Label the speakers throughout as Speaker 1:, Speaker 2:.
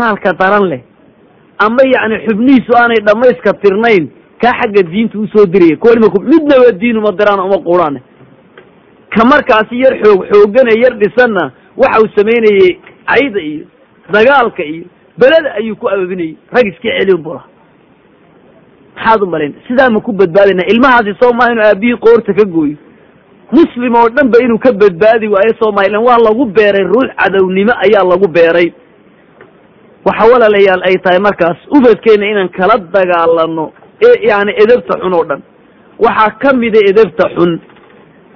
Speaker 1: itaalka daran leh. Ama yacni xubnihiisu aanay dhammayska tirnayn kaa xagga diinta u soo diraya. Kuwaniba midnaba diin uma diraan uma quudhaane ka markaasi yar xoog xoogane yar dhisanna waxa uu samaynayey cayda iyo dagaalka iyo beleda ayuu ku ababinayey rag iska celin bula maxaad u malayn? Sidaa ma ku badbaadayna ilmahaasi soo maha inuu aabihii qoorta ka gooyo. Muslim oo dhan ba inuu ka badbaadi waayo somalilan waa lagu beeray ruux cadownimo ayaa lagu beeray waxa walaalayaal ay tahay markaas ubadkeenna inaan kala dagaalano ee yani edebta xun oo dhan. Waxaa ka mida edebta xun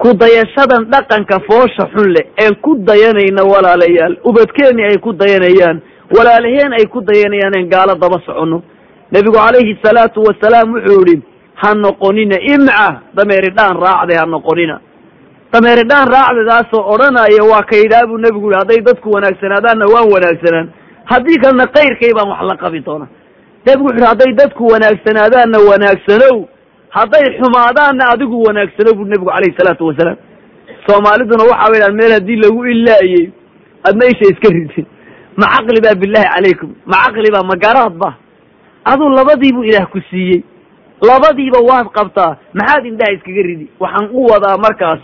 Speaker 1: ku dayashadan dhaqanka foosha xun leh een ku dayanayna walaalayaal. Ubadkeenni ay ku dayanayaan walaalaheen ay ku dayanayaan een gaalo daba soconno nebigu calayhi salaatu wasalaam wuxuu yihi ha noqonina imca dameeri dhaan raacday ha noqonina. Dameeri dhaan raacdadaasoo odhanaya waa kaydhaa buu nebigu yihi hadday dadku wanaagsanaadaanna waan wanaagsanaan haddii kalena kayrkay baan wax la qabi doona nebigu wuxu uhi hadday dadku wanaagsanaadaanna wanaagsanow hadday xumaadaanna adigu wanaagsanow bu nebigu calayhi salaatu wasalaam. Soomaaliduna waxa way dhahan meel haddii lagu ilaayey adna isha iska ridin. Ma caqli baa billahi calaykum ma caqli baa ma garaad ba aduu labadiibuu ilaah ku siiyey. Labadiiba waad qabtaa maxaad indhaha iskaga ridi? Waxaan u wadaa markaas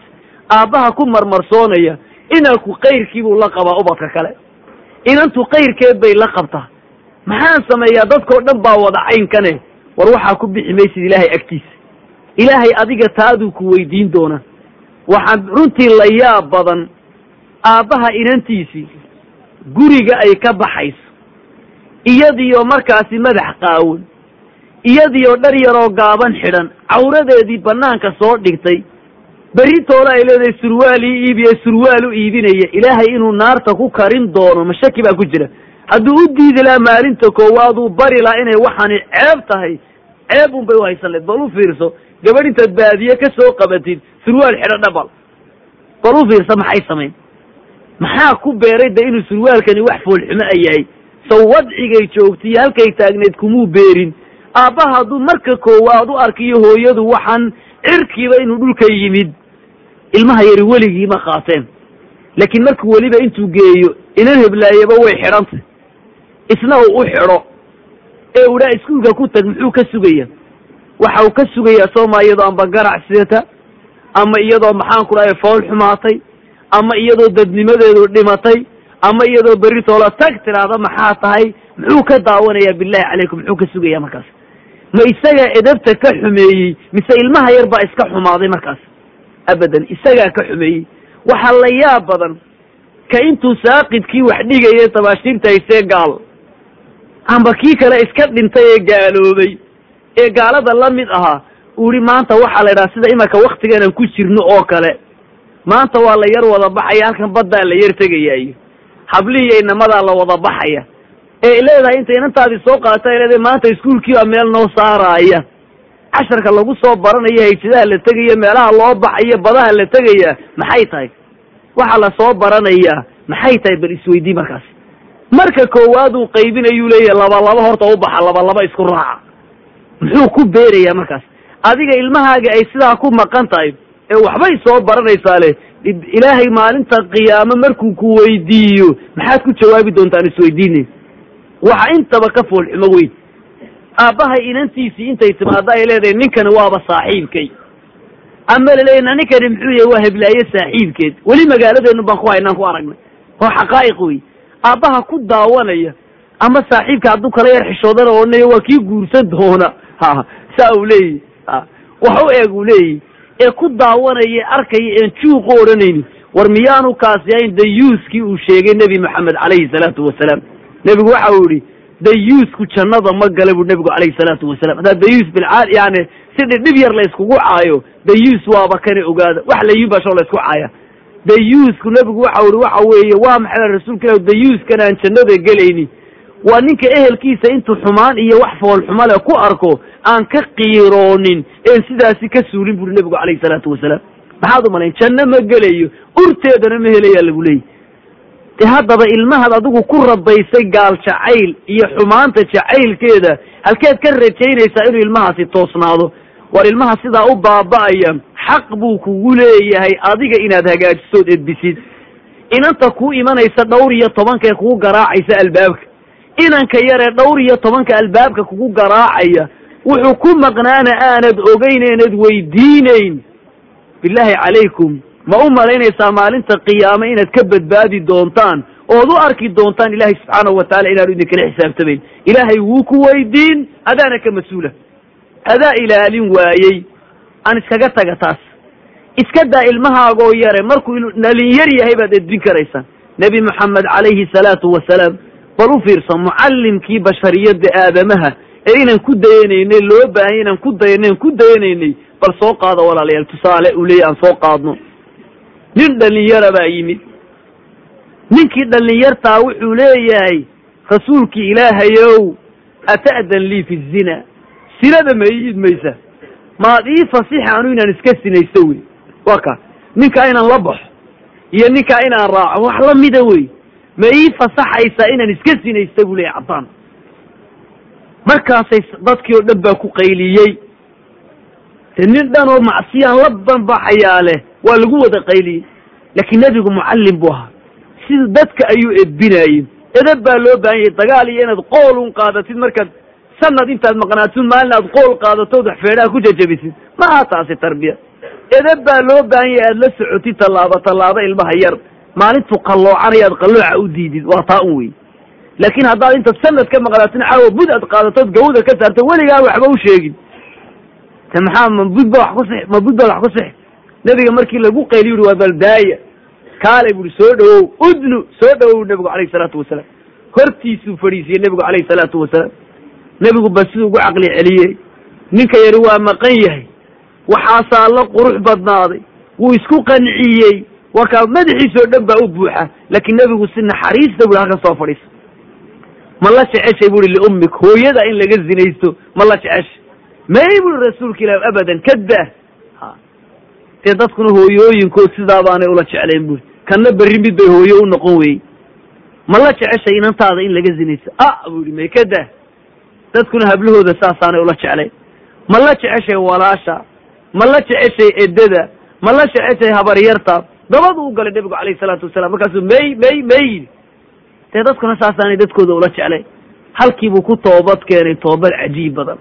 Speaker 1: aabbaha ku marmarsoonaya inanku kayrkiibuu la qabaa ubadka kale inantu kayrkeed bay la qabtaa. Maxaan sameeyaa dadkao dhan baa wada caynkane? War waxaa ku bixi maysid ilaahay agtiisa. Ilaahay adiga taaduu ku weydiin doona. Waxaan runtii la yaab badan aabbaha inantiisii guriga ay ka baxayso. Iyadiyo markaasi madax qaawan iyadiyo dhar yaroo gaaban xidhan. Cawradeedii banaanka soo dhigtay beritoole ay leedahay surwaal ii iibiye surwaal u iibinaya. Ilaahay inuu naarta ku karin doono ma shaki baa ku jira. Hadduu u diidi lahaa maalinta koowaad uu bari lahaa inay waxani ceeb tahay. Ceeb un bay u haysan leed bal u fiirso gabadh intaad baadiye ka soo qabatid surwaal xidho dhabal bal u fiirso maxay samayn? Maxaa ku beeray de inuu surwaalkani wax foolxumo a yahay? Saw wadcigay joogtaiyo halkay taagneed kumuu beerin? Aabbaha hadduu marka koowaad u arkiyo hooyadu waxaan cirkiiba inuu dhulka yimid ilmaha yari weligii ma qaateen. Laakiin markuu weliba intuu geeyo inan heblaayaba way xidhantay. Isna uu u xidho. Ee u dhaa iskuulka ku tag muxuu ka sugaya waxa uu ka sugayaa sooma iyadoo amba garac sidata ama iyadoo maxaan ku dhahay fool xumaatay ama iyadoo dadnimadeedu dhimatay ama iyadoo berritoola tag tidhaahda maxaa tahay muxuu ka daawanayaa billahi calaykum muxuu ka sugaya markaas. Ma isagaa edabta ka xumeeyey mise ilmaha yar baa iska xumaaday markaas abadan isagaa ka xumeeyey waxaa la yaab badan ka intuu saaqidkii wax dhigayay tabaashiirta haysee gaal. Amba kii kale iska dhintay ee gaaloobay. Ee gaalada la mid ahaa uu yihi maanta waxaa la idhaha sida imarka waktigeenan ku jirno oo kale. Maanta waa la yar wada baxaya halkan baddaa la yar tegaya iyo hablihiiyo inamadaa la wada baxaya. Ee leedahay intay inantaadii soo qaata ay leedahay maanta iskuulkii baa meel noo saaraaya casharka lagu soo baranayo hayjadaha la tegaya meelaha loo baxayo badaha la tegaya maxay tahay? Waxaa la soo baranayaa maxay tahay bal isweydii markaas? Marka koowaad uu qaybinayuu leeyahay laba laba horta u baxa laba laba isku raaca. Muxuu ku beerayaa markaas? Adiga ilmahaaga ay sidaa ku maqan tahay ee waxbay soo baranaysaa leh ilaahay maalinta qiyaamo markuu ku weydiiyo maxaad ku jawaabi doontaan isweydiinay waxa intaba ka foolxumo weyn aabbahay inantiisii intay timaado ay leedahay ninkani waaba saaxiibkay. Ama laleeya ninkani muxuu yahay waa heblaaye saaxiibkeed. Weli magaaladeenu baan ku haynaan ku aragnay. Oo xaqaa'iq wey aabbaha ku daawanaya ama saaxiibka hadduu kala yar xishoodana odhanaya waa kii guursan doona. Ha saa uu leeyahy wax u eeg uu leeyahy ee ku daawanaya arkaya een juuqu odhanayni war miyaanu kaasi ahayn dayuuskii uu sheegay nebi moxamed calayhi salaatu wasalaam. Nebigu waxa uu yihi dayuusku jannada ma gala bu nebigu calayhi salaatu wasalam haddaa dayuus bilcaad yani si dhidhib yar la iskugu caayo dayuus waaba kani ogaada. Wax layubasho la isku caaya. Dayuusku nebigu waxa uhi waxa weeye waa maxay rasuulka ilah dayuuskan aan jannada gelayni. Waa ninka ehelkiisa intuu xumaan iyo wax foolxumo leh ku arko aan ka qiiroonin een sidaasi ka suulin buuri nebigu calayhi salaatu wasalaam. Maxaad u malayn janno ma gelayo urteedana ma helayaa lagu leeyay de haddaba ilmahaad adigu ku rabaysay gaal jacayl iyo xumaanta jacaylkeeda halkeed ka rajaynaysaa inuu ilmahaasi toosnaado. War ilmaha sidaa u baaba'aya xaq buu kugu leeyahay adiga inaad hagaajisood edbisid. Inanta kuu imanaysa dhowr iyo tobankee kugu garaacaysa albaabka. Inanka yaree dhowr iyo tobanka albaabka kugu garaacaya wuxuu ku maqnaana aanad ogeyn eenad weydiinayn. Bilaahi calaykum ma u malaynaysaa maalinta qiyaame inaad ka badbaadi doontaan ood u arki doontaan ilaahay subxaanahu wataala inaanu idinkala xisaabtamayn ilaahay wuu ku weydiin adaana ka mas'uula. Adaa ilaalin waayey aan iskaga taga taas. Iska daa ilmahaagoo yare markuu dhalinyar yahay baad edbin karaysaan. Nebi moxamed calayhi salaatu wasalaam bal u fiirsan mucallimkii bashariyadda aadamaha ee inaan ku dayanaynay loo baahanya inaan ku dayanayn ku dayanaynay bal soo qaado walaalayaal tusaale uu leeyahy aan soo qaadno nin dhalinyara baa yimid. Ninkii dhalinyartaa wuxuu leeyahay rasuulkii ilaahayow ata'dan lii fi zina? Sinada ma ii idmaysa maad ii fasixi anu inaan iska sinaysto wey. Waa ka. Ninkaa inaan la baxo iyo ninkaa inaan raaco wax la mida wey. Ma ii fasaxaysaa inaan iska sinaysta buu leeyahy caddaan. Markaasay dadkii oo dhan baa ku qayliyey. De nin dhan oo macsiyaan la banbaxayaa leh waa lagu wada qayliyey. Laakiin nebigu mucallim buu ahaa. Sida dadka ayuu edbinaayey edab baa loo baahan yahay. Dagaal iyo inaad qool un qaadatid markaad sanad intaad maqnaatid maalin aad qool qaadatood wax feedhaha ku jajabisid. Ma aha taasi tarbiya. Edab baa loo baahan yahay aad la socotid tallaabo tallaabo ilmaha yar. Maalintuu qalloocanaya ad qallooca u diidid. Waa taa un wey laakiin haddaad intaad sanad ka maqnaatin caawa bud aad qaadatood gawda ka saarto weligaa waxba u sheegin. Te maxaa ma bud ba wax ku six ma bud ba wax ku six nebiga markii lagu qayliy uhi waa baldaaya kaalay buuhi soo dhawow udnu soo dhawow nebigu calayhi salaatu wasalaam hortiisuu fadhiisiyey nebigu calayhi salaatu wasalaam nebigu ba siduu ugu caqli celiyey. Ninka yari waa maqan yahay. Waxaasaa la qurux badnaaday. Wuu isku qanciyey. Warkaa madaxiisoo dhan baa u buuxa. Laakiin nebigu si naxariista bui halkan soo fadhiisa ma la jeceshay buuhi liummik hooyada in laga zinaysto ma la jeceshay? May buui rasuulka ilah abadan kada dee dadkuna hooyooyinkood sidaa baanay ula jeclayn buuri kanna berri mid bay hooyo u noqon weyey ma la jeceshay inantaada in laga zinaysto? A buu yihi may kada dadkuna hablahooda saasaanay ula jeclayn ma la jeceshay walaasha? Ma la jeceshay edada ma la jeceshay habaryarta? Dabadu u galay nebigu calayhi salaatu wasalaam markaasuu may may may. Yidhi dee dadkuna saasaanay dadkooda ula jeclayn halkiibuu ku toobad keenay toobad cajiib badan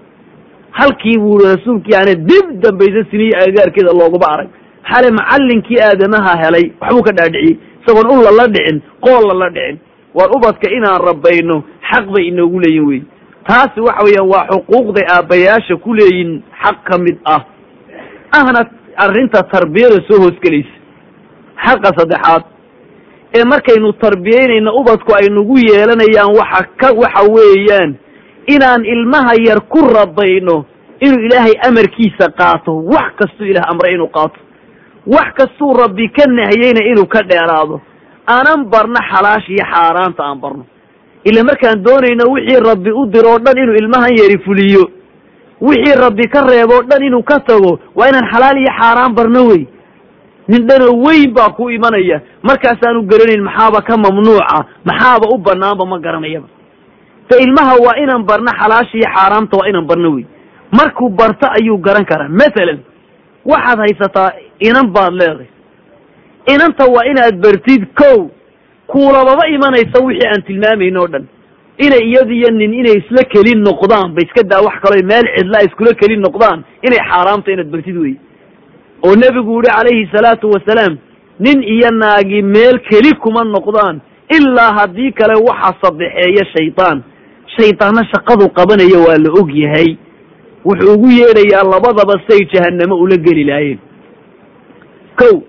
Speaker 1: halkii buu rasuulki yani dib dambaysa siniya agagaarkeeda looguma arag xale macallinkii aadamaha helay waxbuu ka dhaadhiciyey. Isagoon u lala dhicin qool lala dhicin. Waar ubadka inaan rabayno xaq bay inoogu leeyihiin wey taasi waxa weeyaan waa xuquuqday aabbayaasha ku leeyihiin xaq ka mid ah. Ahna arrinta tarbiyada soo hoosgelaysa xaqa saddexaad ee markaynu tarbiyeynayna ubadku ay nagu yeelanayaan waxa ka waxa weeyaan inaan ilmaha yar ku rabayno inuu ilaahay amarkiisa qaato. Wax kastuu ilaah amray inuu qaato. Wax kastuu rabbi ka nahiyeyna inuu ka dheeraado. Aanan barno xalaash iyo xaaraanta aan barno. Ila markaan doonayno wixii rabbi u diroo dhan inuu ilmahan yari fuliyo. Wixii rabbi ka reeboo dhan inuu ka tago waa inaan xalaal iyo xaaraan barno wey. Nin weyn baa ku imanaya. Markaasaanu garanayn maxaaba ka mamnuuca maxaaba u banaanba ma garanayaba te ilmaha waa inaan barno xalaasha iyo xaaraamta waa inaan barno wey markuu barto ayuu garan karaa. Mathalan waxaad haysataa inan baad leedahay. Inanta waa inaad bartid ko kuulababa imanaysa wixii aan tilmaamayn oo dhan. Inay iyada iyo nin inay isla keli noqdaan ba iska daa wax kaloo meel cidlaa iskula keli noqdaan inay xaaraamta inaad bartid wey oo nebigu yihi calayhi salaatu wasalaam nin iyo naagi meel keli kuma noqdaan ilaa haddii kale waxa sadexeeya shaydaan shaydaanna shaqadu qabanaya waa la og yahay. Wuxuu ugu yeedhayaa labadaba say jahannamo ula geli laayeen ko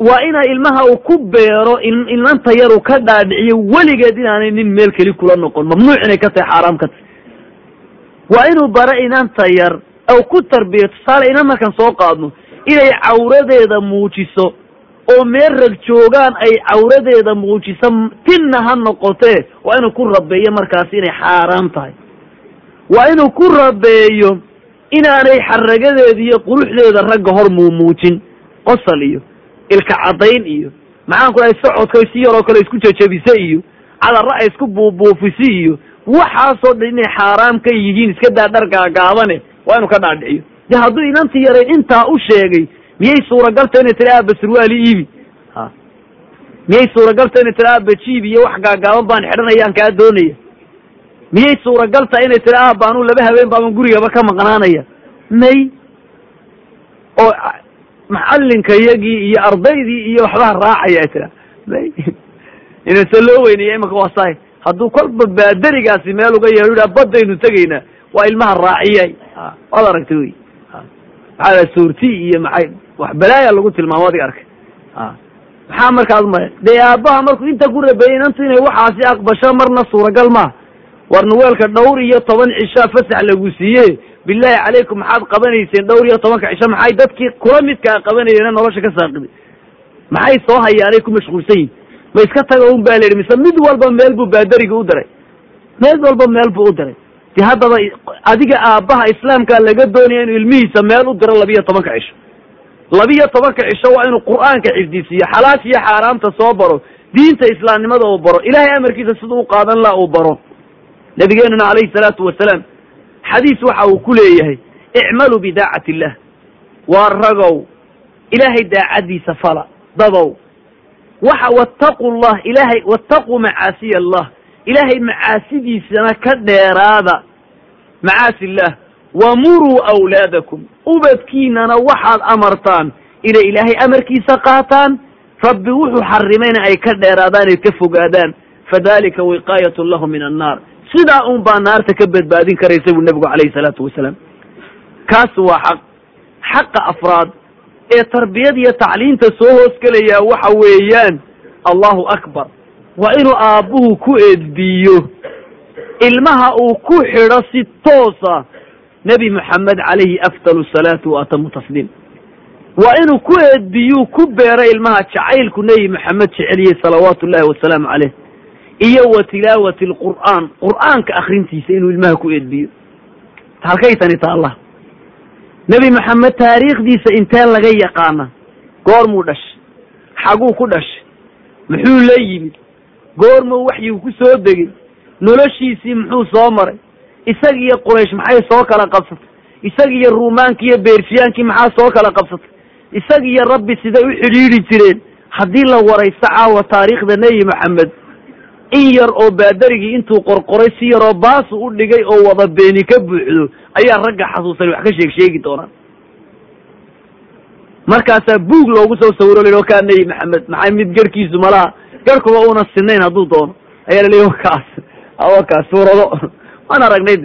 Speaker 1: waa ina ilmaha uu ku beero ilmanta yaru ka dhaadhiciyo weligeed inaanay nin meel keli kula noqon. Mamnuuc inay ka tahay xaaraam ka tahay. Waa inuu bara inanta yar aw ku tarbiyo. Tusaale inan markaan soo qaadno inay cawradeeda muujiso oo meel rag joogaan ay cawradeeda muujiso tinna ha noqotee waa inuu ku rabeeyo markaasi inay xaaraam tahay. Waa inuu ku rabeeyo inaanay xaragadeeda iyo quruxdeeda ragga hor muumuujin qosol iyo ilka caddayn iyo maxaan ku dhahay socodka si yaroo kale isku jejebise iyo cadarra ay isku buubuufisi iyo waxaasoo dhan inay xaaraam ka yihiin iska daa dhar gaagaabane waa inuu ka dhaadhiciyo. De hadduu inanti yaray intaa u sheegay miyay suuragalta inay tiri aaba surwaali iibi ha miyay suuragalta inay tiri aaba jiib iyo wax gaagaaban baan xidhanayaan kaa doonaya miyay suuragal tahay inay tiri aabba anuu laba habeen baaban gurigaba ka maqnaanaya may oo macallinka yagii iyo ardaydii iyo waxbaa raacaya tira may inase loo weynaya imanka waa sahay hadduu kolba baaderigaasi meel uga yeedho yidhaha baddaynu tegaynaa waa ilmaha raaciyay waad aragtay wey maxaa suurti iyo maxay wax balaaya lagu tilmaamo adiga arkay maxaa markaad ma dee aabbaha markuu inta ku rabeeyey inantu inay waxaasi aqbasho marna suuragal maaha warna weelka dhowr iyo toban cishaa fasax lagu siiye bilaahi calaykum maxaad qabanayseen dhowr iyo tobanka cisho maxay dadkii kula midkaa qabanayeen nolosha ka saaqiday maxay soo hayaanay ku mashquulsan yihiin ma iska taga un baa la yidhi mise mid walba meel buu baaderiga u diray meel walba meel buu u diray de haddaba adiga aabbaha islaamkaa laga doonaya inuu ilmihiisa meel u diro labiyo tobanka cisho labiyo tobanka cisho waa inuu qur'aanka xifdisiiyo xalaasha iyo xaaraamta soo baro diinta islaamnimada uu baro ilaahay amarkiisa sida u qaadan laha uu baro. Nabigeenuna calayhi salaatu wasalaam xadiis waxa uu ku leeyahay icmaluu bidaacati illah waa ragow ilaahay daacaddiisa fala dadow waxa wattaqu llah ilaahay wattaquu macaasiya allah ilaahay macaasidiisana ka dheeraada. Macaasi illah wamuruu awlaadakum ubadkiinana waxaad amartaan inay ilaahay amarkiisa qaataan rabbi wuxuu xarimayna ay ka dheeraadaan ay ka fogaadaan fadalika wiqaayatu lahu min annaar sidaa un baa naarta ka badbaadin karaysa buu nebigu calayhi salaatu wasalaam kaas waa xaq xaqa afraad ee tarbiyad iyo tacliinta soo hoosgelayaa waxa weeyaan allahu akbar waa inuu aabbuhu ku eedbiyo ilmaha uu ku xidho si toosa nebi moxamed calayhi afdalu salaatu wa atamu tasliim. Waa inuu ku eedbiyuu ku beero ilmaha jacaylku nebi moxamed jeceliyey salawaatu ullahi wasalaamu caleyh iyo wa tilaawati alqur'aan. Qur'aanka akrintiisa inuu ilmaha ku eedbiyo halkay tani taalla nebi moxamed taariikhdiisa intee laga yaqaana? Goormuu dhashay xaguu ku dhashay muxuu la yimid? Goormuu waxyigu ku soo degay? Noloshiisii muxuu soo maray isag iyo quraysh maxay soo kala qabsatay? Isag iyo ruumaanki iyo beershiyaankii maxaa soo kala qabsatay? Isag iyo rabbi siday u xidhiidhi jireen. Haddii la waraysto caawa taariikhda nebi moxamed in yar oo baaderigii intuu qorqoray si yaroo baasu u dhigay oo wada beeni ka buuxdo ayaa ragga xasuusanay wax ka sheeg sheegi doonaan markaasaa buug loogu soo sawiro la kaa nebi maxamed maxay mid garhkiisu malaha garhkuba una sinayn hadduu doono. Ayaa laleeya wakaas wakaas suurado waan aragnay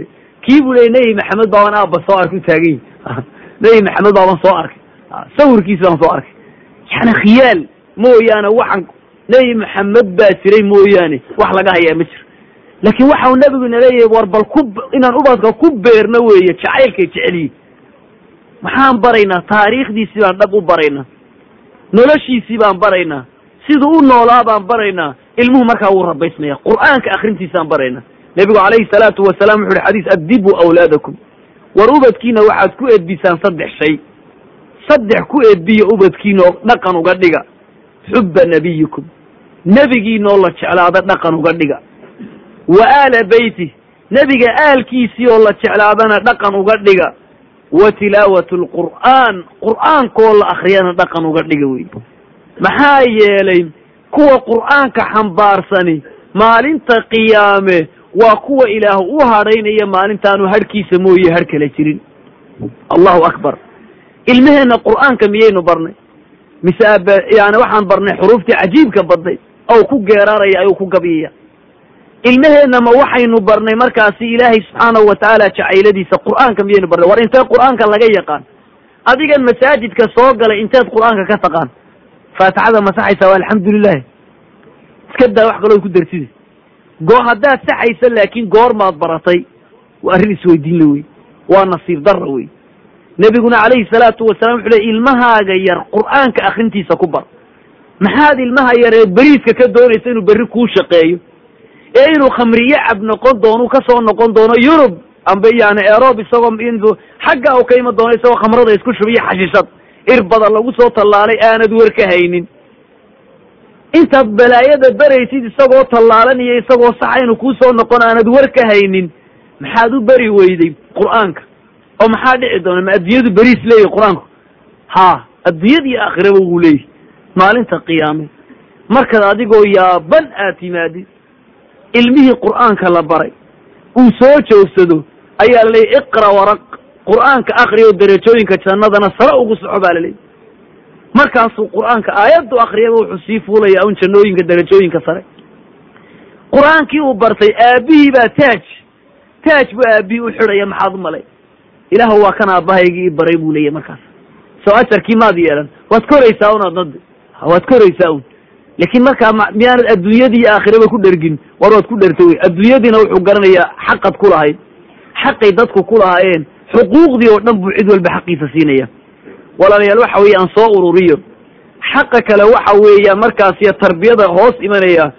Speaker 1: kii buu leey nebi maxamed baaban aabba soo arkay u taagan yihi nebi maxamed baaban soo arkay. Sawirkiisi baan soo arkay. Yani khiyaal mooyaane waxaan nebi maxamed baa jiray mooyaane wax laga hayaa ma jiro. Laakiin waxa uu nebigu ina leeyahay war bal ku inaan ubadka ku beerno weeye jacaylkay jecelyihin maxaan baraynaa taariikhdiisii baan dhab u baraynaa noloshiisii baan baraynaa siduu u noolaa baan baraynaa ilmuhu markaa wuu rabaysmaya qur'aanka akrintiisaan baraynaa nebigu calayhi salaatu wasalaam wuxu uhi xadiis adibuu awlaadakum. War ubadkiina waxaad ku edbisaan saddex shay. Saddex ku edbiya ubadkiina oo dhaqan uga dhiga. Xubba nabiyikum nebigiinoo la jeclaada dhaqan uga dhiga. Wa aala beyti nebiga aalkiisii oo la jeclaadana dhaqan uga dhiga. Wa tilaawat alqur'aan qur'aankoo la akriyana dhaqan uga dhiga wey maxaa yeelay kuwa qur'aanka xambaarsani maalinta qiyaame waa kuwa ilaah u hadhaynaya maalintaanu hadhkiisa mooye hadh kala jirin. Allahu akbar. Ilmaheenna qur'aanka miyaynu barnay? Mise ab yani waxaan barnay xuruuftii cajiibka badnay? Ou ku geeraaraya ayuu ku gabyaya ilmaheenna ma waxaynu barnay markaasi ilaahay subxaanahu watacaala jacayladiisa qur'aanka miyaynu barnay? War intee qur'aanka laga yaqaan? Adigan masaajidka soo galay inteed qur'aanka ka taqaan? Faatixada ma saxaysa waa alxamdulilahi iska daa wax kaloo ku darsida go haddaad saxaysa laakiin goormaad baratay. Waa arrin isweydiin la wey waa nasiib darra wey nebiguna calayhi salaatu wasalaam wuxuu ley ilmahaaga yar qur'aanka akrintiisa ku bar. Maxaad ilmaha yar ee beriiska ka doonaysa inuu berri kuu shaqeeyo? Ee inuu khamriye cab noqon doono ka soo noqon doono yurub amba yani erob isagoo inuu xagga u ka iman doono isagoo khamrada isku shubiyo xashishad irbada lagu soo tallaalay aanad wer ka haynin intaad balaayada beraysid isagoo tallaalan iyo isagoo saxa inuu kuu soo noqon aanad wer ka haynin maxaad u beri weyday qur'aanka? oo maxaa dhici doona? ma adduunyadu beriis leeyahy qur'aanku? Ha adduunyada aakhiraba wuu leeyahy maalinta qiyaame. Markaad adigoo yaaban aad timaadid ilmihii qur'aanka la baray uu soo joogsado ayaa la leeyay iqra waraq. Qur'aanka akriyo derajooyinka jannadana sare ugu soco baa laleeyay markaasuu qur'aanka aayaddu akriyaba wuxuu sii fuulaya un jannooyinka derajooyinka sare. Qur'aankii uu bartay aabbihii baa taaj. Taaj buu aabbihii u xidhaya maxaad u malay? Ilaahu waa kan aabbahaygii i baray buu leeyahy markaas. Soo ajarkii maad yeelan waad koraysaa un adnad waad koraysaa un. Laakiin markaa miyaanad adduunyadii iyo aakhiraba ku dhergin war waad ku dherta wey. Adduunyadiina wuxuu garanayaa xaqad ku lahayd. Xaqay dadku ku lahaayeen xuquuqdii oo dhan buu cid walba xaqiisa siinaya walaalayaal waxa weeye aan soo ururiyo. Xaqa kale waxa weeya markaasiyo tarbiyada hoos imanaya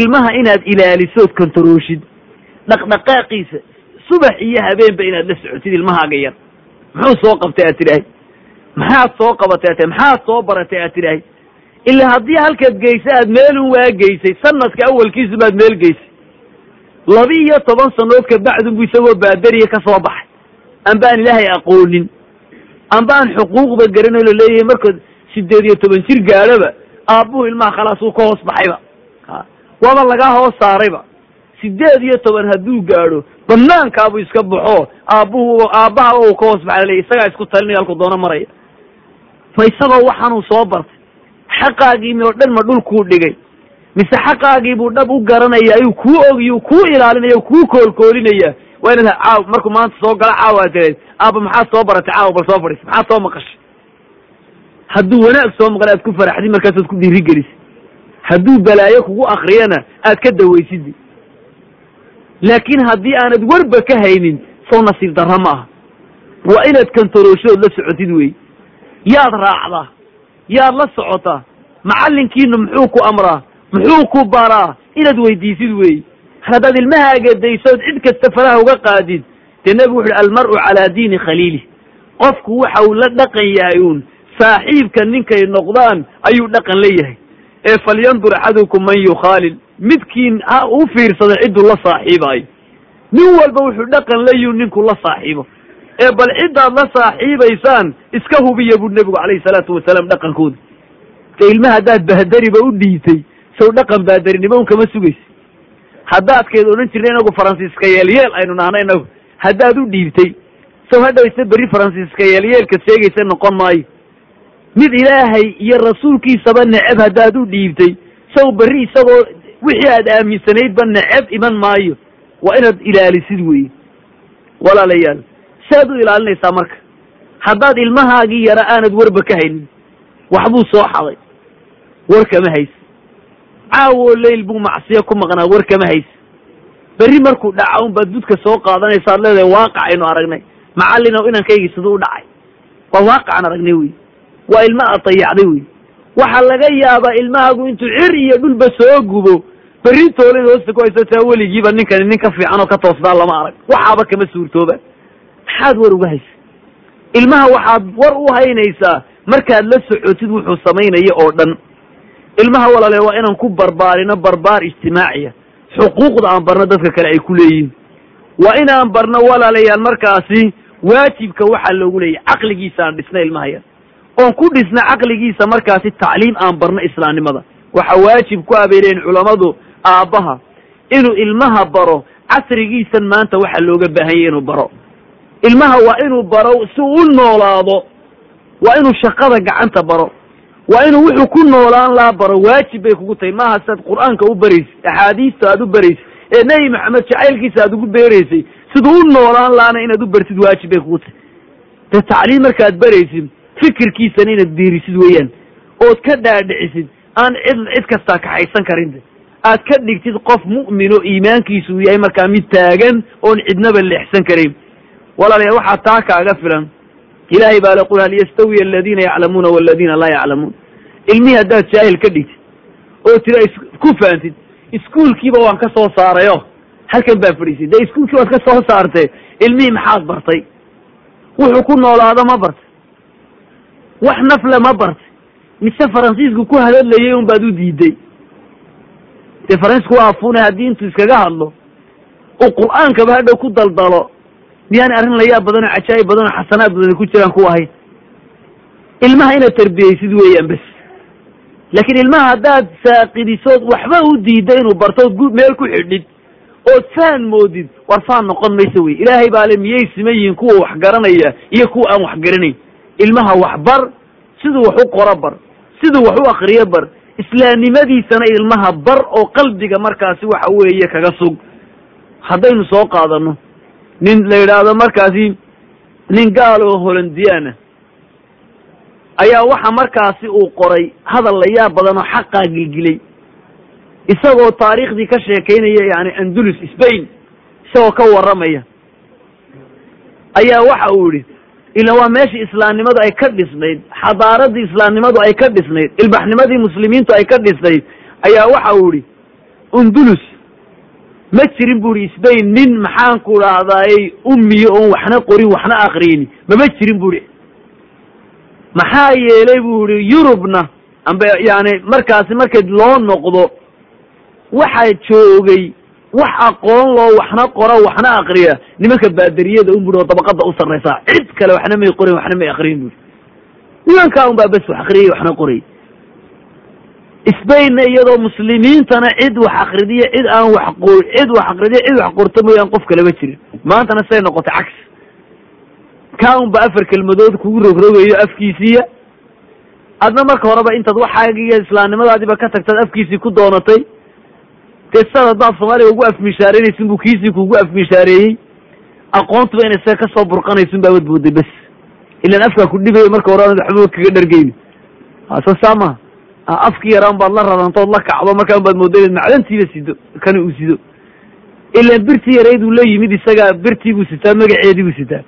Speaker 1: ilmaha inaad ilaalisood kontarooshid dhaqdhaqaaqiisa subax iyo habeenba inaad la socotid ilmahaaga yar. Muxuu soo qabtay aad tidhaahay? Maxaad soo qabatay aad maxaad soo baratay aad tidhaahay? Ilaa haddii halkaad geysa aad meelun waa geysay sanadka awalkiisu baad meel geysay. Laba iyo toban sanood ka bacdunbu isagoo baadariya ka soo baxay. Amba aan ilaahay aqoonin amba aan xuquuqba garanoo la leeyahay markood sideed iyo toban jir gaadhoba aabbuhu ilmaha khalaas uu ka hoos baxayba. Waaba lagaa hoos saarayba. Sideed iyo toban hadduu gaadho banaankaabuu iska baxo aabbuhu aabbaha uu ka hoos baxay laleeyahy isagaa isku talinaya halku doono maraya. Ma isagoo waxaanuu soo bartay xaqaagiimi oo dhan ma dhulkuu dhigay. Mise xaqaagiibuu dhab u garanaya ayuu kuu ogiyu kuu ilaalinaya kuu koolkoolinaya waa inaad caaw markuu maanta soo gala caaw aad tirayd aaba maxaad soo baratay? Caawa bal soo fadhiis maxaad soo maqashay? Hadduu wanaag soo maqla aad ku faraxdid markaasaad ku dhiirigelisay hadduu balaayo kugu akriyana aad ka dawaysid laakiin haddii aanad warba ka haynin soo nasiib darra ma aha. Waa inaad kantarooshood la socotid wey. Yaad raacdaa. Yaad la socotaa. Macallinkiinu muxuu ku amraa? Muxuu ku baraa? Inaad weydiisid wey haddaad ilmahaaga daysood cid kasta faraha uga qaadid dee nebigu wuxu uhi almar'u calaa diini khaliilih qofku waxa uu la dhaqan yahay uun saaxiibka ninkay noqdaan ayuu dhaqan la yahay. Ee falyandur axadukum man yukhaalil midkiin ha u fiirsada cidduu la saaxiibaayo nin walba wuxuu dhaqan layihu ninku la saaxiibo. Ee bal ciddaad la saaxiibaysaan iska hubiya buu nebigu calayhi salaatu wasalaam dhaqankooda. De ilmaha haddaad bahdariba u dhiibtay sow dhaqan baadarinimo un kama sugaysa haddaadkeed odhan jirna inagu faransiiska yeelyeel aynu nahna inagu haddaad u dhiibtay sow hadhowse berri faransiiska yeelyeelka sheegaysa noqon maayo. Mid ilaahay iyo rasuulkiisaba neceb haddaad u dhiibtay sow berri isagoo wixii aad aaminsanaydba neceb iman maayo. Waa inaad ilaalisid weeye walaalayaal saaad u ilaalinaysaa marka. Haddaad ilmahaagii yara aanad warba ka haynin waxbuu soo xaday. War kama haysa caawoo leyl buu macsiyo ku maqnaa war kama haysa berri markuu dhaca un baad budka soo qaadanaysaad leedahay waaqacaynu aragnay. Macallinow inankaygii siduu u dhacay. Waa waaqacan aragnay wey waa ilma aad dayacday wey waxaa laga yaabaa ilmahaagu intuu cir iyo dhulba soo gubo berri toolada hoosta ku haysataa weligiiba ninkani nin ka fiican oo ka toosnaa lama arag. Waxaaba kama suurtooba. Maxaad war uga haysa? Ilmaha waxaad war u haynaysaa markaad la socotid wuxuu samaynayo oo dhan ilmaha walaale waa inaan ku barbaarino barbaar ijtimaaciya xuquuqda aan barno dadka kale ay ku leeyihiin waa inaan barno walaalayaal markaasi waajibka waxaa loogu leeyahy caqligiisa aan dhisna ilmaha yar. Oon ku dhisna caqligiisa markaasi tacliim aan barno islaamnimada. Waxaa waajib ku abeeleen culammadu aabbaha. Inuu ilmaha baro casrigiisan maanta waxaa looga baahanyay inuu baro. Ilmaha waa inuu baro si uu u noolaado waa inuu shaqada gacanta baro waa inuu wuxuu ku noolaan laa baro waajib bay kugu tahay. Maaha siaad qur'aanka u baraysay axaadiista aad u baraysay ee nebi maxamed jacaylkiisa aad ugu beeraysay. Siduu u noolaan laana inaad u bartid waajib bay kugu tahay. Dee tacliim markaad baraysid fikirkiisana inaad diirisid weeyaan. Ood ka dhaadhicisid aan cid cid kastaa kaxaysan karin. Aad ka dhigtid qof mu'mino iimaankiisu yahay markaa mid taagan oon cidnaba leexsan karayn walaalayaal waxaa taa kaaga filan ilaahay baa le qul hal yastawiya aladiina yaclamuuna waladiina laa yaclamuun ilmihii haddaad jaahil ka dhigtid oo tira ku faantid iskuulkiiba waan ka soo saarayo halkan baa fadhiisay dee iskuulkii waad ka soo saartay ilmihii maxaad bartay wuxuu ku noolaado ma bartay wax nafle ma bartay mise faransiisku ku hadadlayay un baad u diiday dee faransiisku waa afune haddii intuu iskaga hadlo uu qur'aankaba hadhow ku daldalo miyaana arrin layaab badan oo cajaa'ib badan oo xasanaad badan ku jiraan ku ahayn ilmaha inaad tarbiyeysid weeyaan bes. Laakiin ilmaha haddaad saaqidisood waxba u diidda inuu bartood meel ku xidhid ood faan moodid war faan noqon mayso wey ilaahay baa le miyay siman yihiin kuwa wax garanaya iyo kuwa aan wax garanayn. Ilmaha wax bar siduu wax u qoro bar siduu wax u akriyo bar. Islaamnimadiisana ilmaha bar oo qalbiga markaasi waxa weeye kaga sug. Haddaynu soo qaadano nin la yidhaahdo markaasi nin gaal oo holandiyaana ayaa waxa markaasi uu qoray hadal la yaab badan oo xaqaa gilgilay. Isagoo taariikhdii ka sheekaynaya yani andulus spain isagoo ka warramaya. Ayaa waxa uu yihi ila waa meeshii islaamnimadu ay ka dhisnayd xadaaradii islaamnimadu ay ka dhisnayd ilbaxnimadii muslimiintu ay ka dhisnayd. Ayaa waxa uu yihi undulus ma jirin bu ihi spain nin maxaan ku dhahdaayey ummiyo oon waxna qorin waxna akriyini mama jirin bu ihi maxaa yeelay bu ihi yurubna. Amba yani markaasi marka loo noqdo waxaa joogay wax aqoon loo waxna qora waxna akriya nimanka baaderiyada un bui oo dabaqada u sarraysaa cid kale waxna may qorin waxna may akriyin bui nimankaa un baa bes wax akriyay waxna qoray spainna iyadoo muslimiintana cid wax akridiyo cid aan wax qo cid wax akridiyo cid wax qorto mooyaan qof kalama jirin. Maantana say noqotay cagsi kaa un ba afar kelmadood kugu rogrogayo afkiisiiya adna marka horeba intaad waxaagiiyo islaamnimadaadiiba ka tagtaad afkiisii ku doonatay dee sidaad haddaad soomaaliga ugu afmishaareynaysin buu kiisii kugu afmishaareeyey aqoontuba inay saga ka soo burqanaysun baabad booday bes. Ilan afkaa ku dhibayo marka hore anad waxba kaga dhargeyni so saa maha afki yaraan baad la radantood la kacdo markaan baad mooda macdantiiba sido kana uu sido ilan birtii yarayduu la yimid isagaa birtii buu sitaa magaceedii buu sitaa.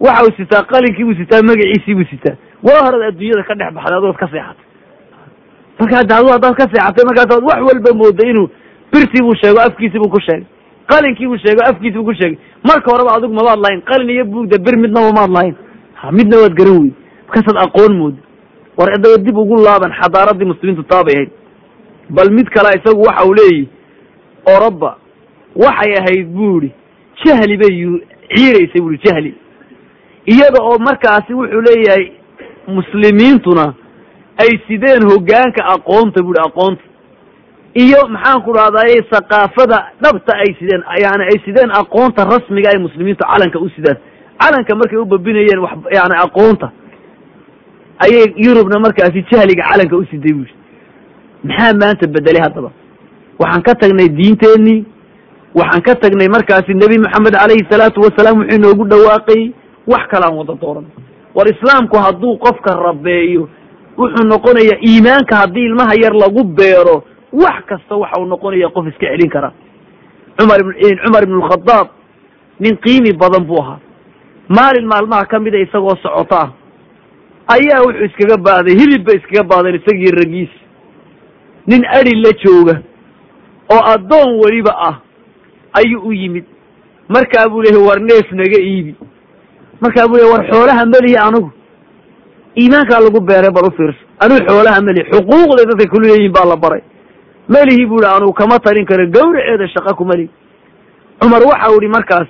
Speaker 1: Waxa uu sitaa qalinkii buu sitaa magaciisii buu sitaa. Waa horaad adduunyada ka dhex baxday adood ka seexatay. Marka hadda adu haddaad ka seexatay markaasaad wax walba mooda inuu birtii buu sheego afkiisii buu ku sheegay. Qalinkii buu sheego afkiisi buu ku sheegay. Marka horeba adigu mabaad lahayn qalin iyo buugda bir midnaba maad lahayn. Ha midna waad garan weydi markaasaad aqoon mooda war adaba dib ugu laaban xadaaradii muslimiintu taabay ahayd. Bal mid kale isagu waxa uu leeyihi oroba waxay ahayd bu ihi jahli bay ciiraysay bu i jahli. Iyada oo markaasi wuxuu leeyahay muslimiintuna ay sideen hogaanka aqoonta bu i aqoonta. Iyo maxaan ku dhahdaye saqaafada dhabta ay sideen yani ay sideen aqoonta rasmiga ay muslimiintu calanka u sidaan. Calanka markay u babinayeen wax yani aqoonta ayay yurubna markaasi jahliga calanka u siday bu maxaa maanta bedelay haddaba? Waxaan ka tagnay diinteenii waxaan ka tagnay markaasi nebi moxamed calayhi salaatu wasalaam wuxuu inoogu dhawaaqayy wax kalaan wada dooran. War islaamku hadduu qofka rabeeyo wuxuu noqonayaa iimaanka haddii ilmaha yar lagu beero wax kasta waxa uu noqonaya qof iska celin kara. Cumar cumar ibn lkhadaab nin qiimi badan buu ahaa. Maalin maalmaha ka mida isagoo socotaa ayaa wuxuu iskaga baaday hilib bay iskaga baadeen isagii ragiis. Nin adi la jooga oo addoon weliba ah ayuu u yimid. Markaa buu leeyahy war neef naga iibi. Markaa buu lehy war xoolaha melihi anigu. Iimaankaa lagu beeray bal u anigu xoolaha melihi xuquuqday dadka kulu leeyihiin baa la baray. Melihi bu ihi anugu kama talin karo gawraceeda shaqa kuma lihi cumar waxau ihi markaas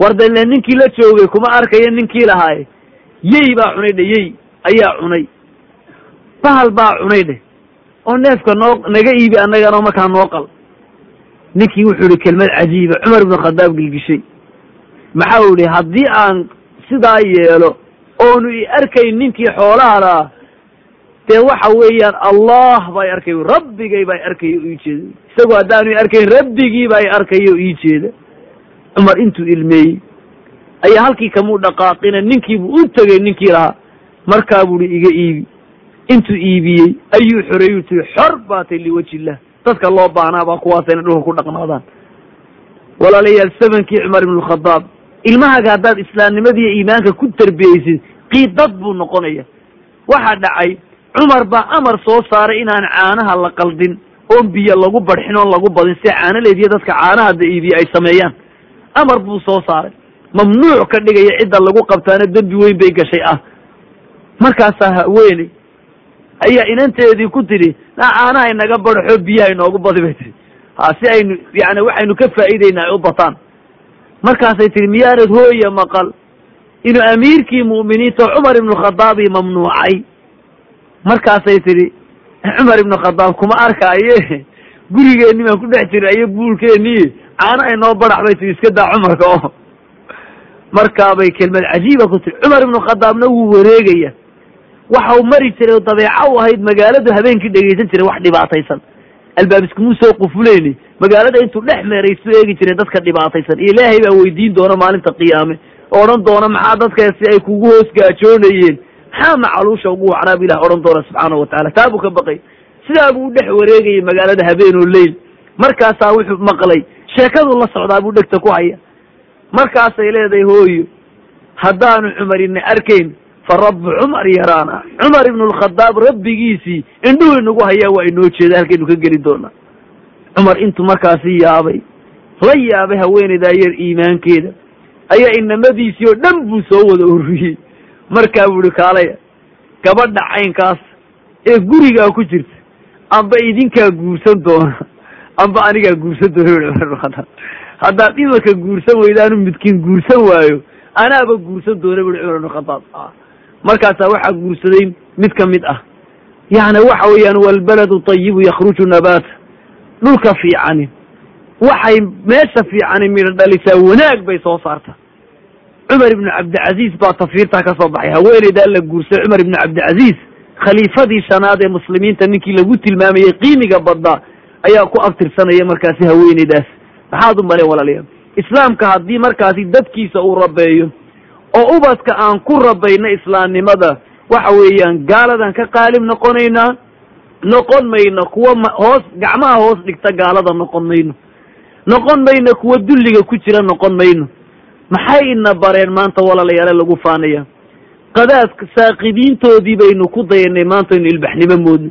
Speaker 1: war dale ninkii la joogay kuma arkayo ninkii lahaaye yey baa cunay dhe yey ayaa cunay. Bahal baa cunay dheh oo neefka noo naga iibi annagana markaa noo qal. Ninkii wuxuu ihi kelmad cajiiba cumar ibnu khadaab gilgishay. Maxau ihi haddii aan sidaa yeelo oonu i arkayn ninkii xoolaha lahaa dee waxa weeyaan allah baa i arkayo rabbigay baa i arkayo o ii jeeda. Isagoo haddaanu i arkayn rabbigii baa i arkayo o ii jeeda. Cumar intuu ilmeeyey ayaa halkii kamuu dhaqaaqina ninkiibuu u tegey ninkii lahaa markaa buuhi iga iibi. Intuu iibiyey ayuu xoreeyu tii xor baatay liwaji illah dadka loo baahnaa baa kuwaas inay dhulka ku dhaqnaadaan. Walaalayaal samankii cumar ibn lkhadaab ilmahaaga haddaad islaamnimadiiyo iimaanka ku tarbiyeysid qiidad buu noqonaya. Waxaa dhacay cumar baa amar soo saaray inaan caanaha la qaldin oon biyo lagu barxin oon lagu badin si caanaleediyo dadka caanaha da iibiye ay sameeyaan. Amar buu soo saaray mamnuuc ka dhigaya cidda lagu qabtaana dembi weyn bay gashay ah. Markaasaa haweeney ayaa inanteedii ku tidhi na caanaha inaga barxo biyaha inoogu badi bay tihi ha si aynu yani waxaynu ka faa'iideyna ay u bataan. Markaasay tihi miyaanad hooya maqal. Inuu amiirkii mu'miniinta cumar ibnu khadaabii mamnuucay. Markaasay tidhi cumar ibnu khadaab kuma arkaaye? Gurigeenni baan ku dhex jiray iyo buulkeennii caano ay noo baraxbay tii iska daa cumarka oo markaabay kelmad cajiiba ku tiri. Cumar ibnu khadaabna wuu wareegaya. Waxau mari jiray oo dabeeco u ahayd magaaladu habeenkii dhegaysan jiray wax dhibaataysan. Albaabiskumuu soo qufuleyni magaalada intuu dhex meeraysu eegi jiray dadka dhibaataysan. Ilaahay baa weydiin doona maalinta qiyaame. Odhan doona maxaa dadkaasi ay kugu hoos gaajoonayeen? Maxaa macaluusha ugu wacnaa ilah odhan doona subxaanahu watacala taa buu ka baqay. Sidaa buu dhex wareegayay magaalada habeen oo leyl. Markaasaa wuxuu maqlay. Sheekaduu la socdaa buu dhegta ku haya markaasay leedahay hooyo haddaanu cumar ina arkayn fa rabbu cumar yaraana. Cumar ibnu lkhadaab rabbigiisii indhuhu inagu hayaa waa inoo jeeda halkaynu ka geli doonaa. Cumar intuu markaasi yaabay la yaabay haweenaydaa yar iimaankeeda ayaa inamadiisii oo dhan buu soo wada ururiyey. Markaa buu ihi kaalaya gabadha caynkaas ee gurigaa ku jirta amba idinkaa guursan doona amba anigaa guursan doona haddaad imanka guursan weydaanu midkiin guursan waayo. Anaaba guursan doona bui cumar ibnu khadaab markaasaa waxaa guursaday mid ka mid ah. Yacni waxa weeyaan walbaladu tayibu yakhruju nabaata dhulka fiicani. Waxay meesha fiicani midho dhalisaa wanaag bay soo saarta cumar ibnu cabdicasiis baa tafiirtaa ka soo baxay. Haweeneydaa la guursaday cumar ibnu cabdicasiis khaliifadii shanaad ee muslimiinta ninkii lagu tilmaamayey qiimiga badnaa ayaa ku abtirsanaya markaasi haweeneydaas maxaad u maleen walaalayaal islaamka haddii markaasi dadkiisa uu rabeeyo oo ubadka aan ku rabayno islaamnimada waxa weeyaan gaaladan ka qaalib noqonaynaa noqon mayno kuwa hoos gacmaha hoos dhigta gaalada noqon mayno. Noqon mayno kuwa dulliga ku jira noqon mayno. Maxay ina bareen maanta walaalayaale lagu faanaya? Qadaadka saaqidiintoodii baynu ku dayanay maanta aynu ilbaxnimo moodno.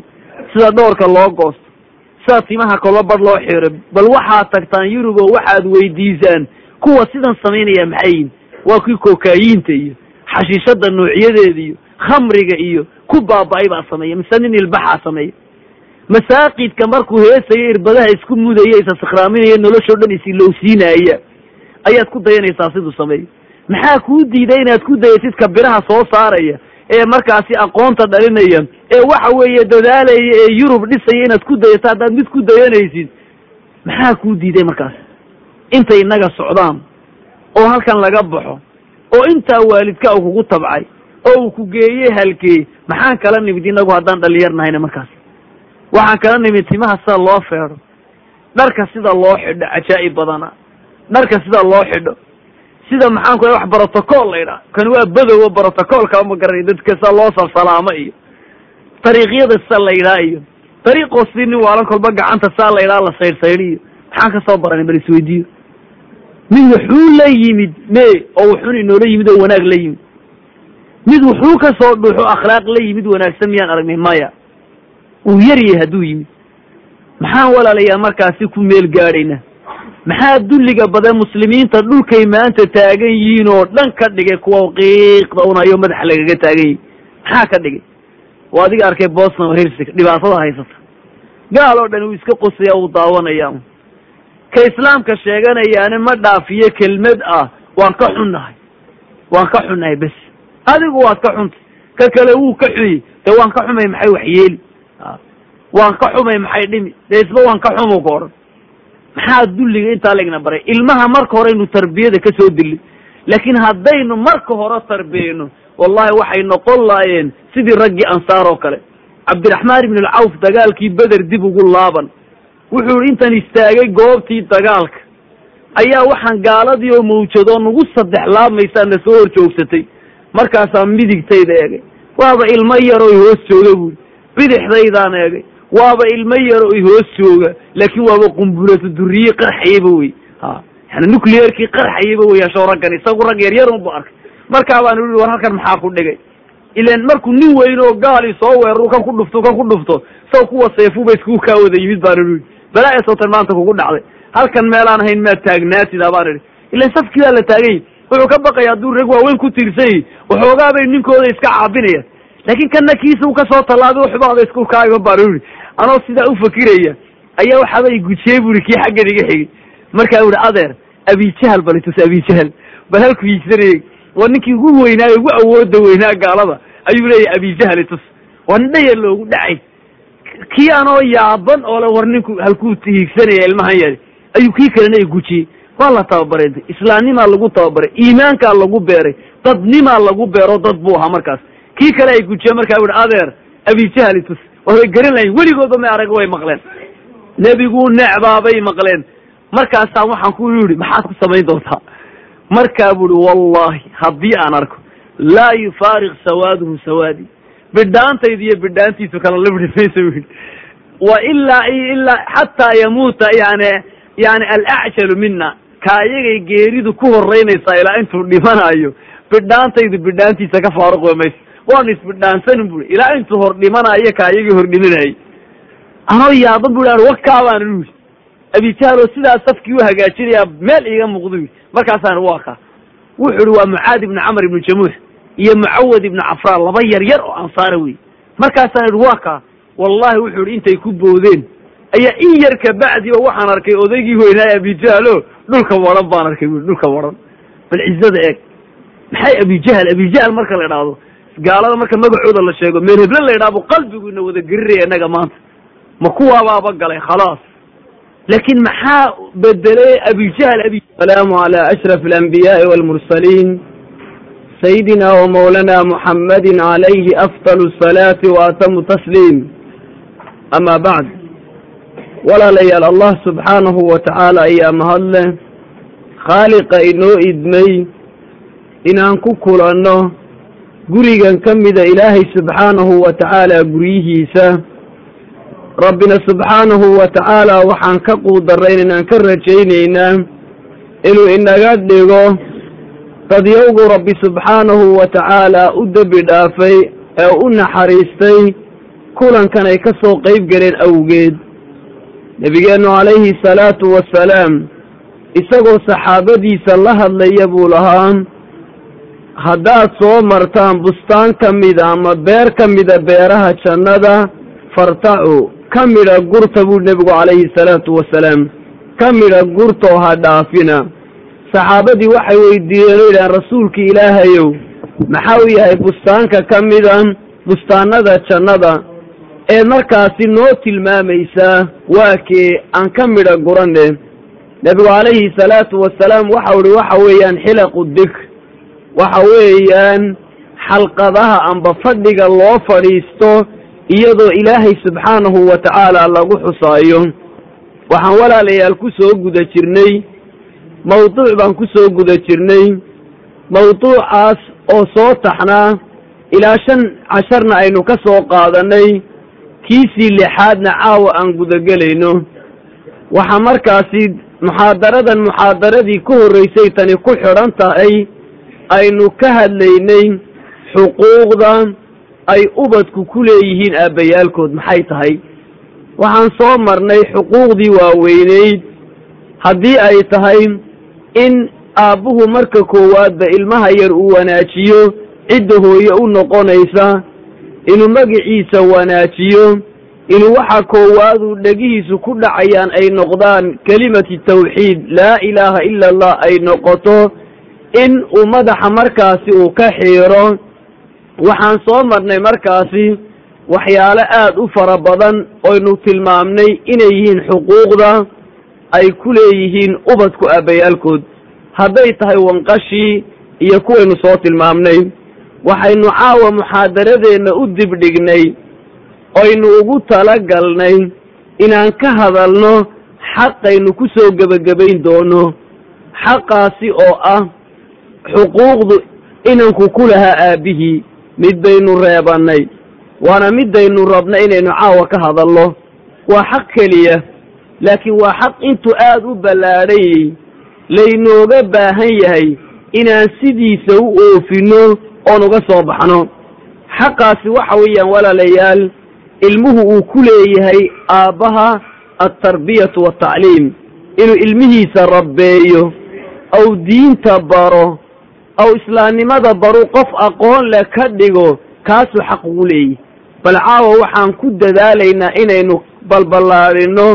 Speaker 1: Sida dhoorka loo goosto sida timaha kolba bar loo xiro bal waxaad tagtaan yurub oo waxaad weydiisaan kuwa sidan samaynaya maxay yihiin waa kii kokaayiinta iyo xashiishada noocyadeeda iyo khamriga iyo ku baaba-ay baa sameeya mise nin ilbaxaa sameeya. Masaaqidka markuu heesayo irbadaha isku mudaya isasakraaminaya noloshoo dhan isilowsiinaya ayaad ku dayanaysaa siduu sameeyo. Maxaa kuu diiday inaad ku dayatid ka biraha soo saaraya ee markaasi aqoonta dhalinaya ee waxa weeye dadaalaya ee yurub dhisaya inaad ku dayato haddaad mid ku dayanaysid maxaa kuu diiday markaas? Intay innaga socdaan oo halkan laga baxo oo intaa waalidka u kugu tabcay oo uu ku geeye halkee maxaan kala nimid inagu haddaan dhalinyar nahayna markaas? Waxaan kala nimid timaha sida loo feedho dharka sida loo xidho cajaa'ib badana dharka sida loo xidho sida maxaan ku wax brotocool la ydhaha kan waa badowo brotocoolka ma garanay dadka sida loo salsalaamo iyo dariiqyada sida la ydhaha iyo dariiqoo si nin waalan kolba gacanta saa la ydhaha la saydhsaydhiyo maxaan ka soo baranay bal isweydiiyo. Mid wuxuu la yimid me oo wuxuun inoola yimid oo wanaag la yimid. Mid wuxuu ka soo dhuuxo akhlaaq la yimid wanaagsan miyaan aragnay maya. Uu yaryahay hadduu yimid. Maxaan walaalayaa markaasi ku meel gaadhayna maxaa dulliga badan muslimiinta dhulkay maanta taagan yihiin oo dhan ka dhigay kuwa qiiqda unayo madaxa lagaga taagan yihiin maxaa ka dhigay? Waa adiga arkay boston hersig dhibaatada haysata. Gaal oo dhan uu iska qosaya uu daawanaya. Ka islaamka sheeganayaani ma dhaafiyo kelmad ah waan ka xunnahay. Waan ka xunnahay bes. Adigu waad ka xuntay. Ka kale wuu ka xuyey dee waan ka xumay maxay waxyeeli waan ka xumay maxay dhimi? Dee isba waan ka xumu ka odhan maxaa dulliga intaa laigna baray? Ilmaha marka hore aynu tarbiyada ka soo dilay laakiin haddaynu marka hore tarbiyeyno wallahi waxay noqon laayeen sidii raggii ansaar oo kale. Cabdiraxmaan ibn alcawf dagaalkii beder dib ugu laaban. Wuxuu ihi intan istaagay goobtii dagaalka. Ayaa waxaan gaaladii oo mawjadoo nagu saddex laabmaysaa na soo hor joogsatay. Markaasaa midigtayda eegay. Waaba ilmo yaroo i hoos jooga buuri bidixdaydaan eegay waaba ilmo yaro i hoos jooga laakiin waaba qumbulato duriye qarxayaba wey. Ha yani nuclearkii qarxayaba wey ashoo raggan isagu rag yar yar unbu arkay. Markaa baan ui war halkan maxaa ku dhigay? Ilan markuu nin weyn oo gaali soo weeraru kan ku dhufto kan ku dhufto. Saw kuwa seefuba iskugu kaa wada yimid baan ui balaa sootan maanta kugu dhacday. Halkan meelaan ahayn maad taagnaatida baan idhi. Ilan safkii la taagany wuxuu ka baqaya hadduu rag waaweyn ku tiirsan yahi waxoogaa bay ninkooda iska caabinaya. Laakiin kana kiisa u ka soo tallaabay waxbaada isku kaaga baan ui anoo sidaa ufakiraya ayaa waxaaba igujiyey buri kii xaggan iga xigay. Markaa uhi adeer abijahal bal itus abijahal bal halku hiigsanayey waa ninkii ugu weynaayo ugu awooda weynaa gaalada. Ayuu leeyahay abijahal itus waa nin dhayar loogu dhacay. Kii anoo yaaban oo le war ninku halkuu hiigsanaya ilmahan yari ayuu kii kalena i gujiyey. Waa la tababaray islaamnimaa lagu tababaray iimaankaa lagu beeray dadnimaa lagu beero dad buu ahaa markaas. Kii kale ay gujiye markaa u hi adeer abijahali tus way garan lahayn weligoodba may arag way maqleen. Nebiguu necbaabay maqleen. Markaasaan waxaan ku yidhi maxaad ku samayn doontaa? Markaa buuhi wallahi haddii aan arko laa yufaariq sawaaduhu sawaadi. Bidhaantayda iyo bidhaantiisu kala libdhi mayso bu yidhi. Wa ilaa ilaa xataa yamuuta yani yani alacjalu mina kaayagay geeridu ku horeynaysaa ilaa intuu dhimanayo bidhaantaydu bidhaantiisa ka faaruqi mayso waanu isbidhaansanin bui ilaa intuu hor dhimanayo kaayagii hor dhimanayay. Anoo yaaban bu wakaabaan ui abijahlo sidaa safkii u hagaajinayaa meel iiga muuqda ui markaasaan waa ka wuxu uhi waa mucaad ibnu camr ibnu jamuux iyo mucawad ibnu cafraan laba yar yar oo ansaara wey markaasaan ihi waa ka wallahi wuxuu ihi intay ku boodeen. Ayaa in yar kabacdi o waxaan arkay odaygii weynaaye abijahlo dhulka waran baan arkay bui dhulka waran. Bal cizada eeg. Maxay abijahal abijahal marka la idhaahdo gaalada marka magacooda la sheego meel hebla la yidhaha buu qalbiguina wada geriraya inaga maanta. Ma kuwaabaaba galay khalaas. Laakin maxaa bedelay abijahl abi
Speaker 2: salaamu calaa ashraf alambiyaai walmursaliin. Sayidina wa mawlana muxammadin calayhi afdalu asalaati wa atamu tasliim. Ama bacd walaalayaal allah subxaanahu wa tacaala ayaa mahadleh khaaliqa inoo idmay inaan ku kulanno gurigan ka mida ilaahay subxaanahu wa tacaala guryihiisa. Rabbina subxaanahu wa tacaala waxaan ka quudaraynaynaan ka rajaynaynaa inuu inaga dhigo qadyowgu rabbi subxaanahu wa tacaala u dembi dhaafay ee u naxariistay kulankan ay ka soo qayb galeen awgeed. Nebigeennu calayhi salaatu wasalaam isagoo saxaabadiisa la hadlaya buu lahaa haddaad soo martaan bustaan ka mida ama beer ka mida beeraha jannada fartacu ka midha gurta buu nebigu calayhi salaatu wasalaam ka midha gurtoo ha dhaafina. Saxaabadii waxay weydiiyeen oo yidhahaan rasuulkii ilaahayow maxaa u yahay bustaanka ka mida bustaanada jannada? Ee markaasi noo tilmaamaysaa waa kee aan ka midha guranne nebigu calayhi salaatu wasalaam waxau ihi waxa weeyaan xilaqu dikr waxa weeyaan xalqadaha amba fadhiga loo fadhiisto iyadoo ilaahay subxaanahu wa tacaala lagu xusaayo. Waxaan walaalayaal ku soo guda jirnay mawduuc baan ku soo guda jirnay mawduucaas oo soo taxnaa ilaa shan casharna aynu ka soo qaadanay kiisii lixaadna caawa aan gudagelayno waxaa markaasi muxaadaradan muxaadaradii ku horreysay tani ku xidhan tahay aynu ka hadlaynay xuquuqda ay ubadku ku leeyihiin aabbayaalkood. Maxay tahay? Waxaan soo marnay xuquuqdii waaweyneyd. Haddii ay tahay in aabbuhu marka koowaadba ilmaha yar uu wanaajiyo cidda hooye u noqonaysa inuu magiciisa wanaajiyo inuu waxa koowaadu dhegihiisu ku dhacayaan ay noqdaan kelimati tawxiid laa ilaaha ila allah ay noqoto in uu madaxa markaasi uu ka xiiro waxaan soo marnay markaasi waxyaalo aad u fara badan oynu tilmaamnay inay yihiin xuquuqda ay ku leeyihiin ubadku aabbayaalkood hadday tahay wanqashii iyo kuwaynu soo tilmaamnay waxaynu caawa muxaadaradeenna u dibdhignay oynu ugu talagalnay inaan ka hadalno xaqaynu ku soo gebagabayn doono xaqaasi oo ah xuquuqdu inanku ku lahaa aabbihii mid baynu reebannay waana midaynu rabna inaynu caawa ka hadalno. Waa xaq keliya laakiin waa xaq intuu aad u ballaadhayey laynooga baahan yahay inaan sidiisa u oofinno oon uga soo baxno. Xaqaasi waxa weeyaan walaalayaal ilmuhu uu ku leeyahay aabbaha altarbiyatu waaltacliim inuu ilmihiisa rabbeeyo aw diinta baro aw islaamnimada baru qof aqoon leh ka dhigo kaasuu xaq ugu leeyahy. Bal caawa waxaan ku dadaalaynaa inaynu balballaadhinno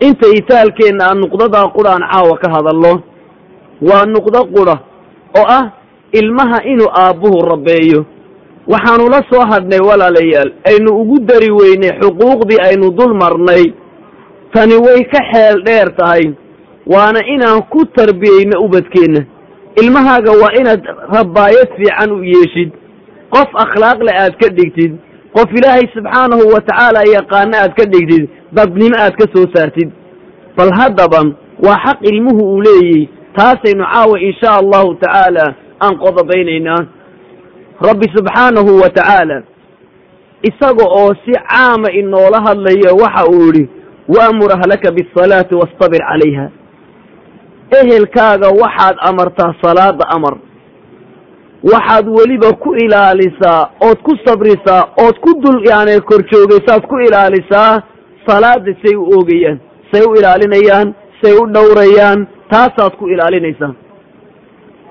Speaker 2: inta itaalkeenna aan nuqdadaa qudha caawa ka hadalno waa nuqdo qudha oo ah ilmaha inuu aabbuhu rabbeeyo. Waxaanu la soo hadhnay walaalayaal aynu ugu dari weynay xuquuqdii aynu dul marnay. Tani way ka xeel dheer tahay waana inaan ku tarbiyeyno ubadkeenna ilmahaaga waa inaad rabbaayad fiican u yeeshid. Qof akhlaaq leh aad ka dhigtid. Qof ilaahay subxaanahu wa tacaala yaqaano aad ka dhigtid. Dadnimo aad ka soo saartid. Bal haddaba waa xaq ilmuhu uu leeyahy taasaynu caawa insha allahu tacaala aan qodobaynaynaa rabbi subxaanahu wa tacaala isaga oo si caama inoola hadlayo waxa uu yidhi waamur ahlaka biasalaati wastabir calayha ehelkaaga waxaad amartaa salaada amar. Waxaad weliba ku ilaalisaa ood ku sabrisaa ood ku dul yaani kor joogaysaad ku ilaalisaa salaada say u oogayaan say u ilaalinayaan say u dhowrayaan taasaad ku ilaalinaysaa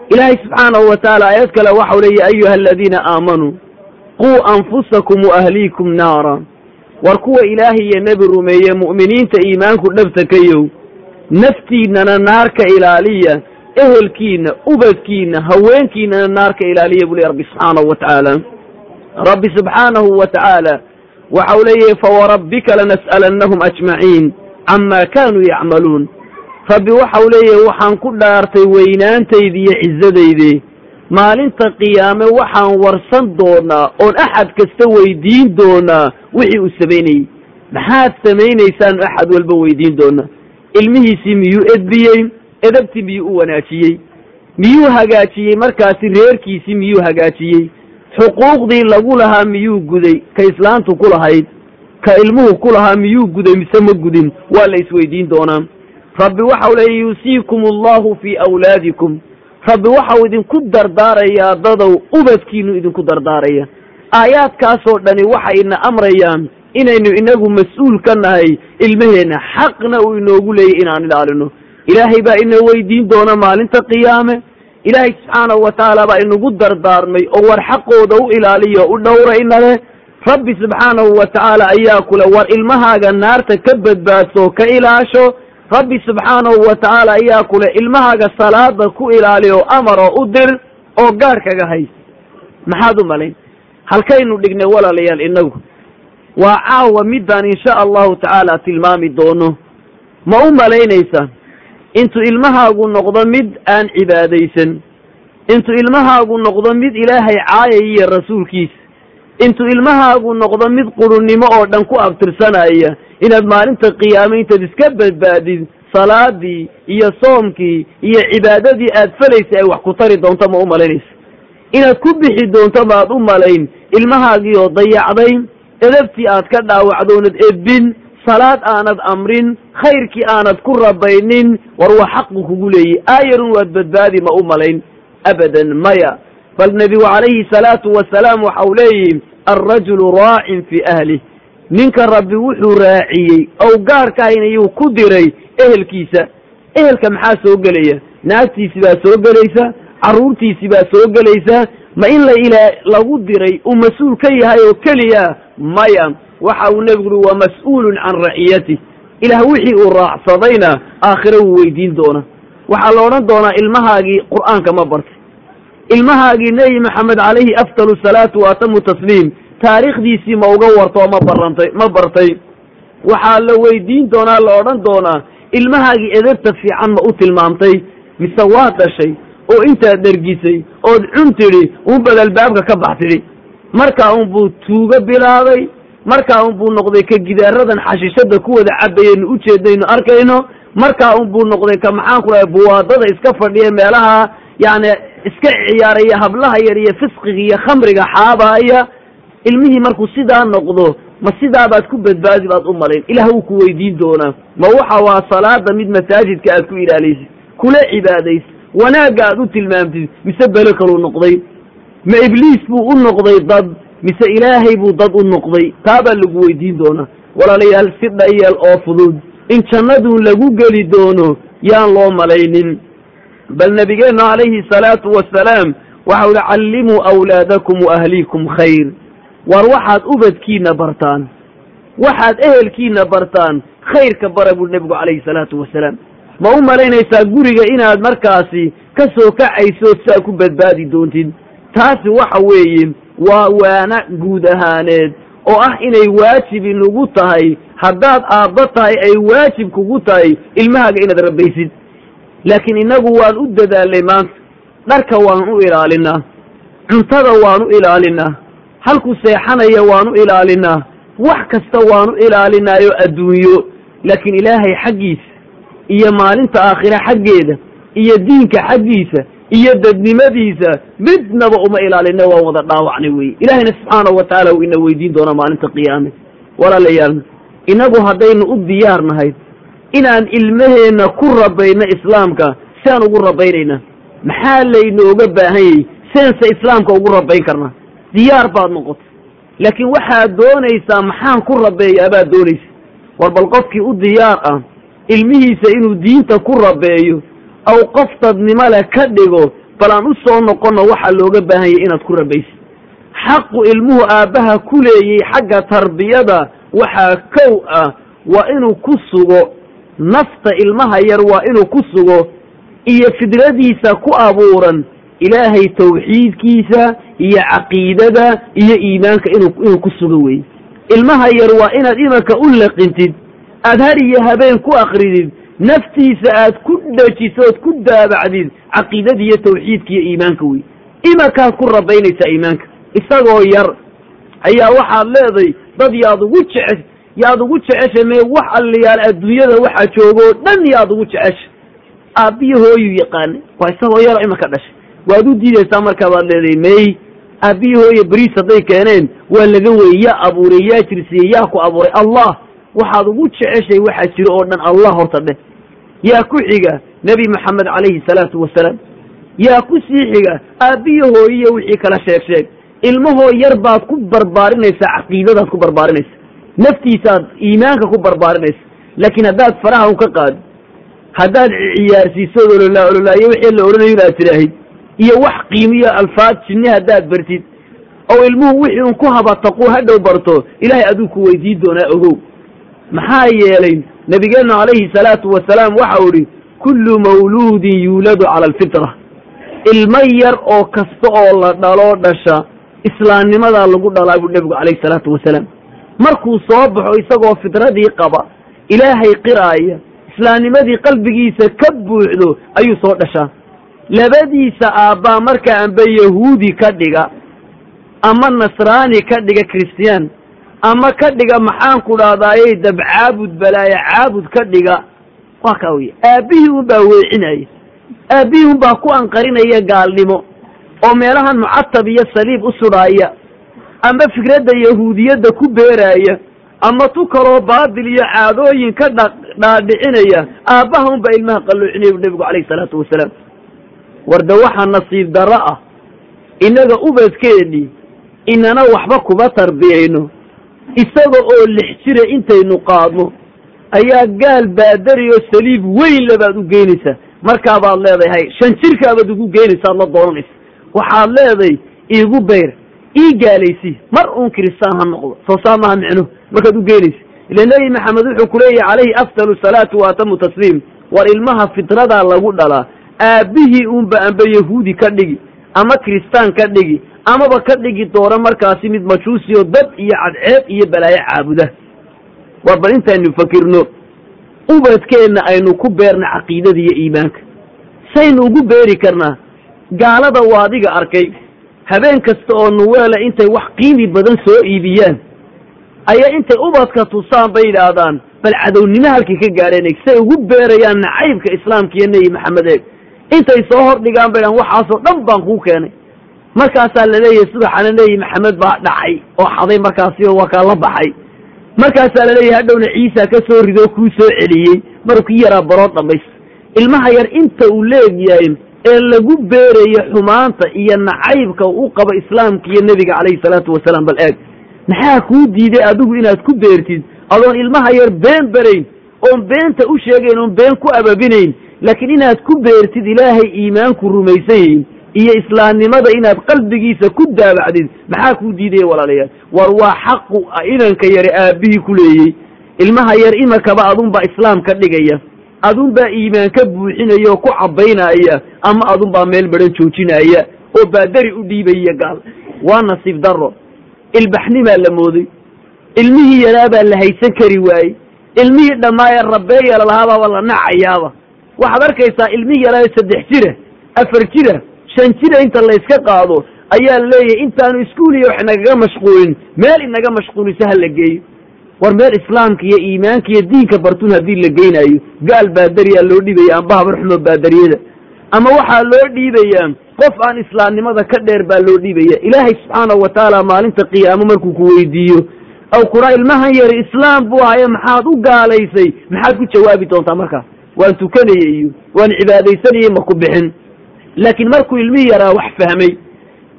Speaker 2: ilaahay subxaanahu wa tacaala aayad kale waxau leeya ayuha aladiina aamanuu quu anfusakum wa ahliikum naara. War kuwa ilaahay iyo nebi rumeeye mu'miniinta iimaanku dhabta kayow naftiinnana naarka ilaaliya ehelkiinna ubadkiinna haweenkiinnana naarka ilaaliya buu ley rabbi subxaanahu wa tacaala. Rabbi subxaanahu wa tacaala waxau leeyahay fawarabbika lanas'alannahum ajmaciin camaa kaanuu yacmaluun. Rabbi waxau leeyahay waxaan ku dhaartay weynaantaydi iyo cisadaydi maalinta qiyaame waxaan warsan doonaa oon axad kasta weydiin doonaa wixii uu samaynayey maxaad samaynaysaan axad walba weydiin doonaa ilmihiisii miyuu edbiyey? Edabtii miyuu u wanaajiyey? Miyuu hagaajiyey? Markaasi reerkiisii miyuu hagaajiyey? Xuquuqdii lagu lahaa miyuu guday? Ka islaantu ku lahayd? Ka ilmuhu ku lahaa miyuu guday? Mise ma gudin? Waa la isweydiin doonaa. Rabbi waxau leeya yuusiikum allahu fii awlaadikum. Rabbi waxau idinku dardaarayaa dadow ubadkiinu idinku dardaaraya. Aayaadkaasoo dhani waxay ina amrayaan inaynu inagu mas'uul ka nahay ilmaheenna xaqna uu inoogu leeyay inaan ilaalino. Ilaahay baa ina weydiin doona maalinta qiyaame. Ilaahay subxaanahu wa tacaala baa inagu dardaarmay oo war xaqooda u ilaaliyo u dhowra inale rabbi subxaanahu wa tacaala ayaa kule war ilmahaaga naarta ka badbaadso ka ilaasho. Rabbi subxaanahu wa tacaala ayaa kule ilmahaaga salaada ku ilaali oo amar oo u dir oo gaadh kaga hay maxaad u malayn? Halkaynu dhignay walaalayaal inagu waa caawa midaan insha allahu tacaala tilmaami doono. Ma u malaynaysaa intuu ilmahaagu noqdo mid aan cibaadaysan intuu ilmahaagu noqdo mid ilaahay caayaya rasuulkiisa intuu ilmahaagu noqdo mid qurunnimo oo dhan ku abtirsanaya inaad maalinta qiyaame intaad iska badbaadid salaadii iyo soomkii iyo cibaadadii aad falaysa ay wax ku tari doonto ma u malaynaysa. Inaad ku bixi doonto maad u malayn ilmahaagii oo dayacday edabtii aad ka dhaawacdoonad edbin salaad aanad amrin khayrkii aanad ku rabaynin war waa xaqu kugu leeyahy aayarun waad badbaadi ma u malayn. Abadan maya. Bal nebigu calayhi salaatu wasalaam waxau leeyihi alrajulu raacin fii ahlih ninka rabbi wuxuu raaciyey ow gaarkahaynayuu ku diray ehelkiisa. Ehelka maxaa soo gelaya? Naagtiisi baa soo gelaysa? Carruurtiisi baa soo gelaysa? Ma in la ilaa lagu diray uu mas'uul ka yahay oo keliya maya waxa uu nebigu ui wa mas'uulun can raciyatih ilaah wixii uu raacsadayna aakhiro wuu weydiin doona waxaa la odhan doonaa ilmahaagii qur'aanka ma bartay. Ilmahaagii nebi maxamed calayhi afdalu salaatu wa atamu tasliim taariikhdiisii ma uga wartoo ma barantay ma bartay. Waxaa la weydiin doonaa la odhan doonaa ilmahaagii edabta fiican ma u tilmaamtay mise waa dhashay oo intaad dhergisay ood cun tidhi unbad albaabka ka bax tidhi markaa unbuu tuugo bilaabay markaa unbuu noqday ka gidaaradan xashishada ku wada cabayaynu ujeedaynu arkayno markaa unbuu noqday ka maxaan ku buwaadada iska fadhiya meelaha yacni iska ciyaaraya hablaha yar iyo fisqiga iyo khamriga xaabaaya. Ilmihii markuu sidaa noqdo ma sidaabaad ku badbaadi baad u malayn. Ilaah wuu ku weydiin doonaa ma waxa waa salaada mid masaajidka aad ku ilaalaysid kula cibaadays wanaagga aad u tilmaamtid mise belo kaluu noqday ma ibliis buu u noqday dad mise ilaahay buu dad u noqday? Taabaa lagu weydiin doonaa. Walaalayaal si dhayeel oo fudud in jannadun lagu geli doono yaan loo malaynin. Bal nabigeennu calayhi salaatu wasalaam waxau uhi callimuu awlaadakum wa ahliikum khayr. War waxaad ubadkiina bartaan. Waxaad ehelkiina bartaan khayrka bara buu nebigu calayhi salaatu wasalaam. Ma u malaynaysaa guriga inaad markaasi ka soo kacayso saa ku badbaadi doontid taasi waxa weeye
Speaker 1: waa waana guud ahaaneed oo ah inay waajib inugu tahay. Haddaad aabba tahay ay waajib kugu tahay ilmahaaga inaad rabbaysid. Laakiin innagu waan u dadaalnay maanta. Dharka waan u ilaalinaa. Cuntada waan u ilaalinaa. Halku seexanaya waan u ilaalinaa. Wax kasta waan u ilaalinaayo adduunyo. Laakiin ilaahay xaggiisa iyo maalinta aakhire xaggeeda iyo diinka xaggiisa iyo dadnimadiisa midnaba uma ilaalina waan wada dhaawacnay weye ilaahayna subxaanahu wa tacaala uu ina weydiin doona maalinta qiyaame. Walaalayaal innagu haddaynu u diyaar nahay inaan ilmaheenna ku rabayno islaamka si aan ugu rabaynayna maxaa laynooga baahan yahy seense islaamka ugu rabayn karnaa diyaar baad noqotay. Laakiin waxaad doonaysaa maxaan ku rabeeyaa baad doonaysa. War bal qofkii u diyaar ah ilmihiisa inuu diinta ku rabeeyo aw qof dadnimo ka dhigo bal aan u soo noqonno waxaa looga baahan yahy inaad ku rabaysid xaqu ilmuhu aabbaha ku leeyay xagga tarbiyada waxaa kow ah waa inuu ku sugo. Nafta ilmaha yar waa inuu ku sugo iyo fidradiisa ku abuuran ilaahay tawxiidkiisa iyo caqiidada iyo iimaanka inuu ku sugo weeye ilmaha yar waa inaad imanka u laqintid aad har iyo habeen ku akridid naftiisa aad ku dhajiso ood ku daabacdid caqiidada iyo tawxiidka iyo iimaanka wey imankaad ku rabaynaysaa iimaanka. Isagoo yar ayaa waxaad leeday dad yaad ugu jece yaad ugu jecesha mee wax alliyaal adduunyada waxaa jooga oo dhan yaad ugu jecesha. Aabbiyo hooyu yaqaana waa isagoo yaro imanka dhashay. Waad u diidaysaa markaa baad leedahay may aabbiyo hooye beriis hadday keeneen waa laga weyey yaa abuuray yaa jirsiiyey yaa ku abuuray allah waxaad ugu jeceshay waxaa jiro oo dhan allah horta dheh yaa ku xiga nebi maxamed calayhi salaatu wasalaam yaa ku sii xiga aabbiyo hooyiyo wixii kala sheeg sheeg. Ilmahoo yar baad ku barbaarinaysaa caqiidadaad ku barbaarinaysa. Naftiisaad iimaanka ku barbaarinaysa. Laakiin haddaad faraha un ka qaado haddaad ciyaarsiiso ololaa ololaayo wixii la odhanayo inaad tidhaahid iyo wax qiimiyo alfaad jinni haddaad bartid oo ilmuhu wixii un ku habataquu hadhow barto ilaahay aduu ku weydiin doonaa ogow maxaa yeelay nebigeennu calayhi salaatu wasalaam waxau idhi kullu mawluudin yuuladu cala alfitra. Ilmo yar oo kasta oo la dhaloo dhasha islaamnimadaa lagu dhalaa buu nebigu calayhi salaatu wasalaam. Markuu soo baxo isagoo fitradii qaba ilaahay qiraaya islaamnimadii qalbigiisa ka buuxdo ayuu soo dhashaa. Labadiisa aabbaa markaa amba yahuudi ka dhiga ama nasraani ka dhiga christiyaan ama ka dhiga maxaan ku dhahdaayey dab caabud balaaye caabud ka dhiga. Waa kaa wey aabbihii un baa weecinaya aabbihii un baa ku anqarinaya gaalnimo. Oo meelahan mucatab iyo saliib u sudhaaya ama fikradda yahuudiyadda ku beeraaya ama tu kaloo baadil iyo caadooyin ka dha dhaadhicinaya. Aabbaha un baa ilmaha qalloocinaya bu nebigu calayhi salaatu wasalaam. Warda waxaa nasiib darro ah. Innaga ubadkeennii inana waxba kuma tarbiyayno isaga oo lix jira intaynu qaadno ayaa gaal baadari oo saliib weyn labaad u geynaysaa markaabaad leedahay shan jirkaabaad ugu geynaysaad la doonanaysa. Waxaad leedahay iigu bayr ii gaalaysi mar uun kiristaan ha noqdo. Soo saa maha micnuhu markaad u geynaysa ila nebi maxamed wuxuu ku leeyahy calayhi afdalu salaatu wa atamu tasliim. War ilmaha fitradaa lagu dhalaa aabbihii unba amba yahuudi ka dhigi ama kiristaan ka dhigi amaba ka dhigi doona markaasi mid majuusi oo dad iyo cadceed iyo balaayo caabuda. War bal intaynu fakirno ubadkeenna aynu ku beerna caqiidada iyo iimaanka. Saynu ugu beeri karnaa gaalada waa adiga arkay habeen kasta oo nuweela intay wax qiimi badan soo iibiyaan ayaa intay ubadka tusaan bay yidhaahdaan bal cadownimo halkay ka gaadheen say ugu beerayaan nacaybka islaamka iyo nebi maxamed eeg intay soo hordhigaan bay dhahan waxaasoo dhan baan kuu keenay. Markaasaa la leeyahay subaxana nebi maxamed baa dhacay oo xaday markaasi oo waa kaa la baxay. Markaasaa la leeyahay hadhowna ciisa ka soo ridoo kuu soo celiyey maruu kii yaraa barood dhammaysta ilmaha yar inta uu leegyahay ee lagu beerayo xumaanta iyo nacaybka u qabo islaamka iyo nebiga calayhi salaatu wasalaam bal eeg. Maxaa kuu diiday adigu inaad ku beertid? Adoon ilmaha yar been berayn oon beenta u sheegayn oon been ku ababinayn laakiin inaad ku beertid ilaahay iimaanku rumaysan yihiin iyo islaamnimada inaad qalbigiisa ku daabacdid maxaa kuu diidaya walaalayaal? War waa xaqu inanka yare aabbihii ku leeyey ilmaha yar imakaba adunbaa islaam ka dhigaya adunbaa iimaan ka buuxinaya oo ku cabbaynaya ama adunbaa meel baran joojinaya oo baadari u dhiibaya gaal. Waa nasiib daro ilbaxnimaa la mooday. Ilmihii yaraabaa la haysan kari waayey. Ilmihii dhammaayee rabbeeya lalahaababa la nacayaaba waxaad arkaysaa ilmihii yaraayo saddex jira afar jira shan jira inta layska qaado ayaa leeyahay intaanu iskuul iyo wax nagaga mashquulin meel inaga mashquuliso ha la geeyo. War meel islaamka iyo iimaanka iyo diinka bartun haddii la geynayo gaal baadariyaa loo dhiibaya amba habar xumo baadariyada. Ama waxaa loo dhiibayaa qof aan islaamnimada ka dheer baa loo dhiibaya ilaahay subxaanahu wa tacaala maalinta qiyaamo markuu ku weydiiyo aw kura ilmahan yari islaam buu ahaye maxaad u gaalaysay? Maxaad ku jawaabi doontaa markaas waan tukanaya iyo waan cibaadaysanayay ma ku bixin. Laakiin markuu ilmihii yaraa wax fahmay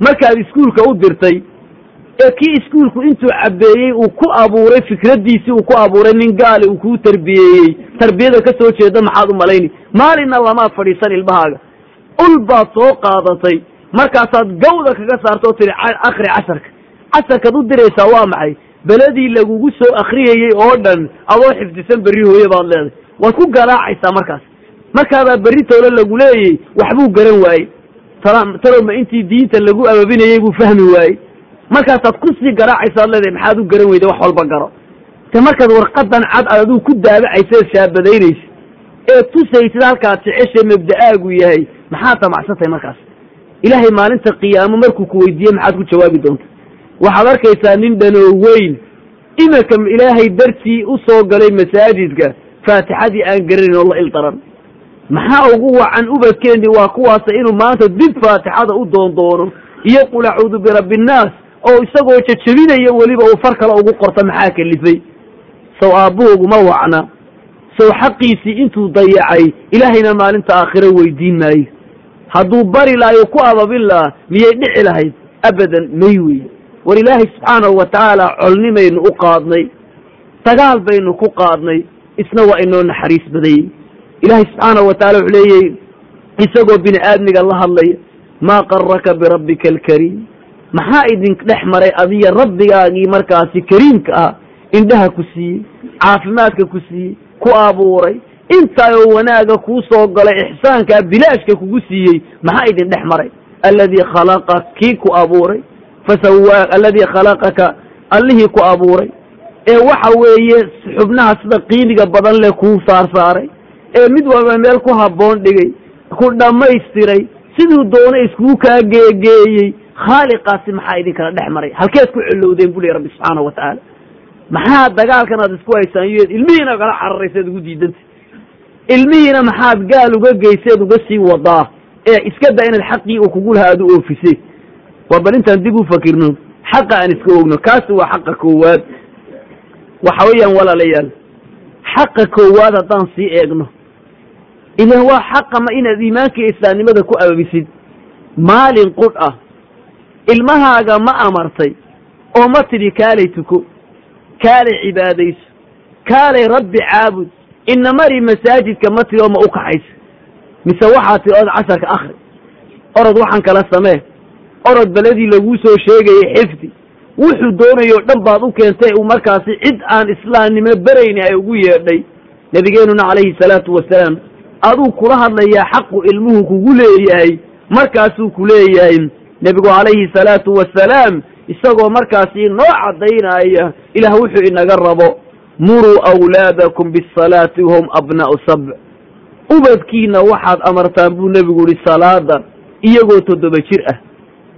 Speaker 1: markaad iskuulka u dirtay ee kii iskuulku intuu cabbeeyey uu ku abuuray fikraddiisii uu ku abuuray nin gaali uu kuu tarbiyeeyey tarbiyada ka soo jeeda maxaad u malayni maalinna lamaad fadhiisan ilmahaaga. Ul baad soo qaadatay. Markaasaad gawda kaga saartoo tiri akhri casharka casharkaad u diraysaa waa maxay? Beledii lagugu soo akhriyayey oo dhan adoo xifdisan berri hooye baad leedahay waad ku garaacaysaa markaas. Markaabaa berri toole lagu leeyey waxbuu garan waayey. Talowma intii diinta lagu ababinayey buu fahmi waayey. Markaasaad ku sii garaacaysaad leedahay maxaad u garan weyda wax walba garo. Te markaad warqadan cad aad aduu ku daabacaysa shaabadaynaysa ee tusaysid halkaad jeceshay mabda'aagu yahay maxaad damacsantay markaas. Ilaahay maalinta qiyaamo markuu ku weydiiye maxaad ku jawaabi doonta. Waxaad arkaysaa nin dhanoo weyn. Iminka ilaahay dartii u soo galay masaajidka faatixadii aan garanayn oo la ildaran. Maxaa ugu wacan ubadkeeni waa kuwaasa inuu maanta dib faatixada u doondoono iyo qul acuudu birabbi innaas oo isagoo jajabinaya weliba uu far kale ugu qorto maxaa kalifay? Sow aabbuhoogu ma wacna. Sow xaqiisii intuu dayacay ilaahayna maalinta aakhiro weydiin maayo. Hadduu bari lahayo ku ababin lahaa miyay dhici lahayd? Abadan may wey war ilaahay subxaanahu wa tacaala colnimaynu u qaadnay. Dagaal baynu ku qaadnay isna waa inoo naxariis badayey ilaahay subxaanahu wa tacala wuxuu leeyahy isagoo bini aadmiga la hadlaya maa qaraka birabbika alkariim. Maxaa idin dhex maray adiga rabbigaagii markaasi kariimka ah indhaha ku siiyey caafimaadka ku siiyey ku abuuray intaayoo wanaaga kuu soo galay ixsaankaa bilaashka kugu siiyey maxaa idin dhex maray? Alladii khalaqa kii ku abuuray fasawaa alladii khalaqaka allihii ku abuuray ee waxa weeye xubnaha sida qiimiga badan leh kuu saarsaaray ee mid walba meel ku habboon dhigay ku dhammaystiray siduu doona iskugu kaa geegeeyey khaaliqaasi maxaa idinkala dhex maray? Halkeed ku celowdeen bu ley rabbi subxaanahu wa tacaala maxaa dagaalkan aad isku haysaan iyo ilmihiina kala cararayseed ugu diidanta ilmihiina maxaad gaal uga geyseed uga sii wadaa ee iska da inaad xaqii uu kugu lahaa aad u oofisay waa bal intaan dib u fakirno xaqa aan iska ogno kaasi waa xaqa koowaad waxa weeyaan walaalayaal. Xaqa koowaad haddaan sii eegno ilan waa xaqa ma inaad iimaanka islaamnimada ku ababisid maalin qudh ah ilmahaaga ma amartay oo ma tidhi kaalay tuko kaalay cibaadayso kaalay rabbi caabud ina mari masaajidka ma tidhi oo ma u kaxayso. Mise waxaa tidhi orod casharka akhri orod waxaan kala samee orod beledii laguu soo sheegayay xifdi wuxuu doonayo o dhan baad u keentay uu markaasi cid aan islaamnimo berayni ay ugu yeedhay. Nebigeenuna calayhi salaatu wasalaam aduu kula hadlayaa xaqu ilmuhu kugu leeyahay markaasuu ku leeyahay. Nebigu calayhi salaatu wasalaam isagoo markaasi noo caddaynaya ilaah wuxuu inaga rabo muruu awlaadakum bisalaati wahum abnaa'u sabc ubadkiina waxaad amartaan buu nebigu yihi salaada iyagoo toddoba jir ah.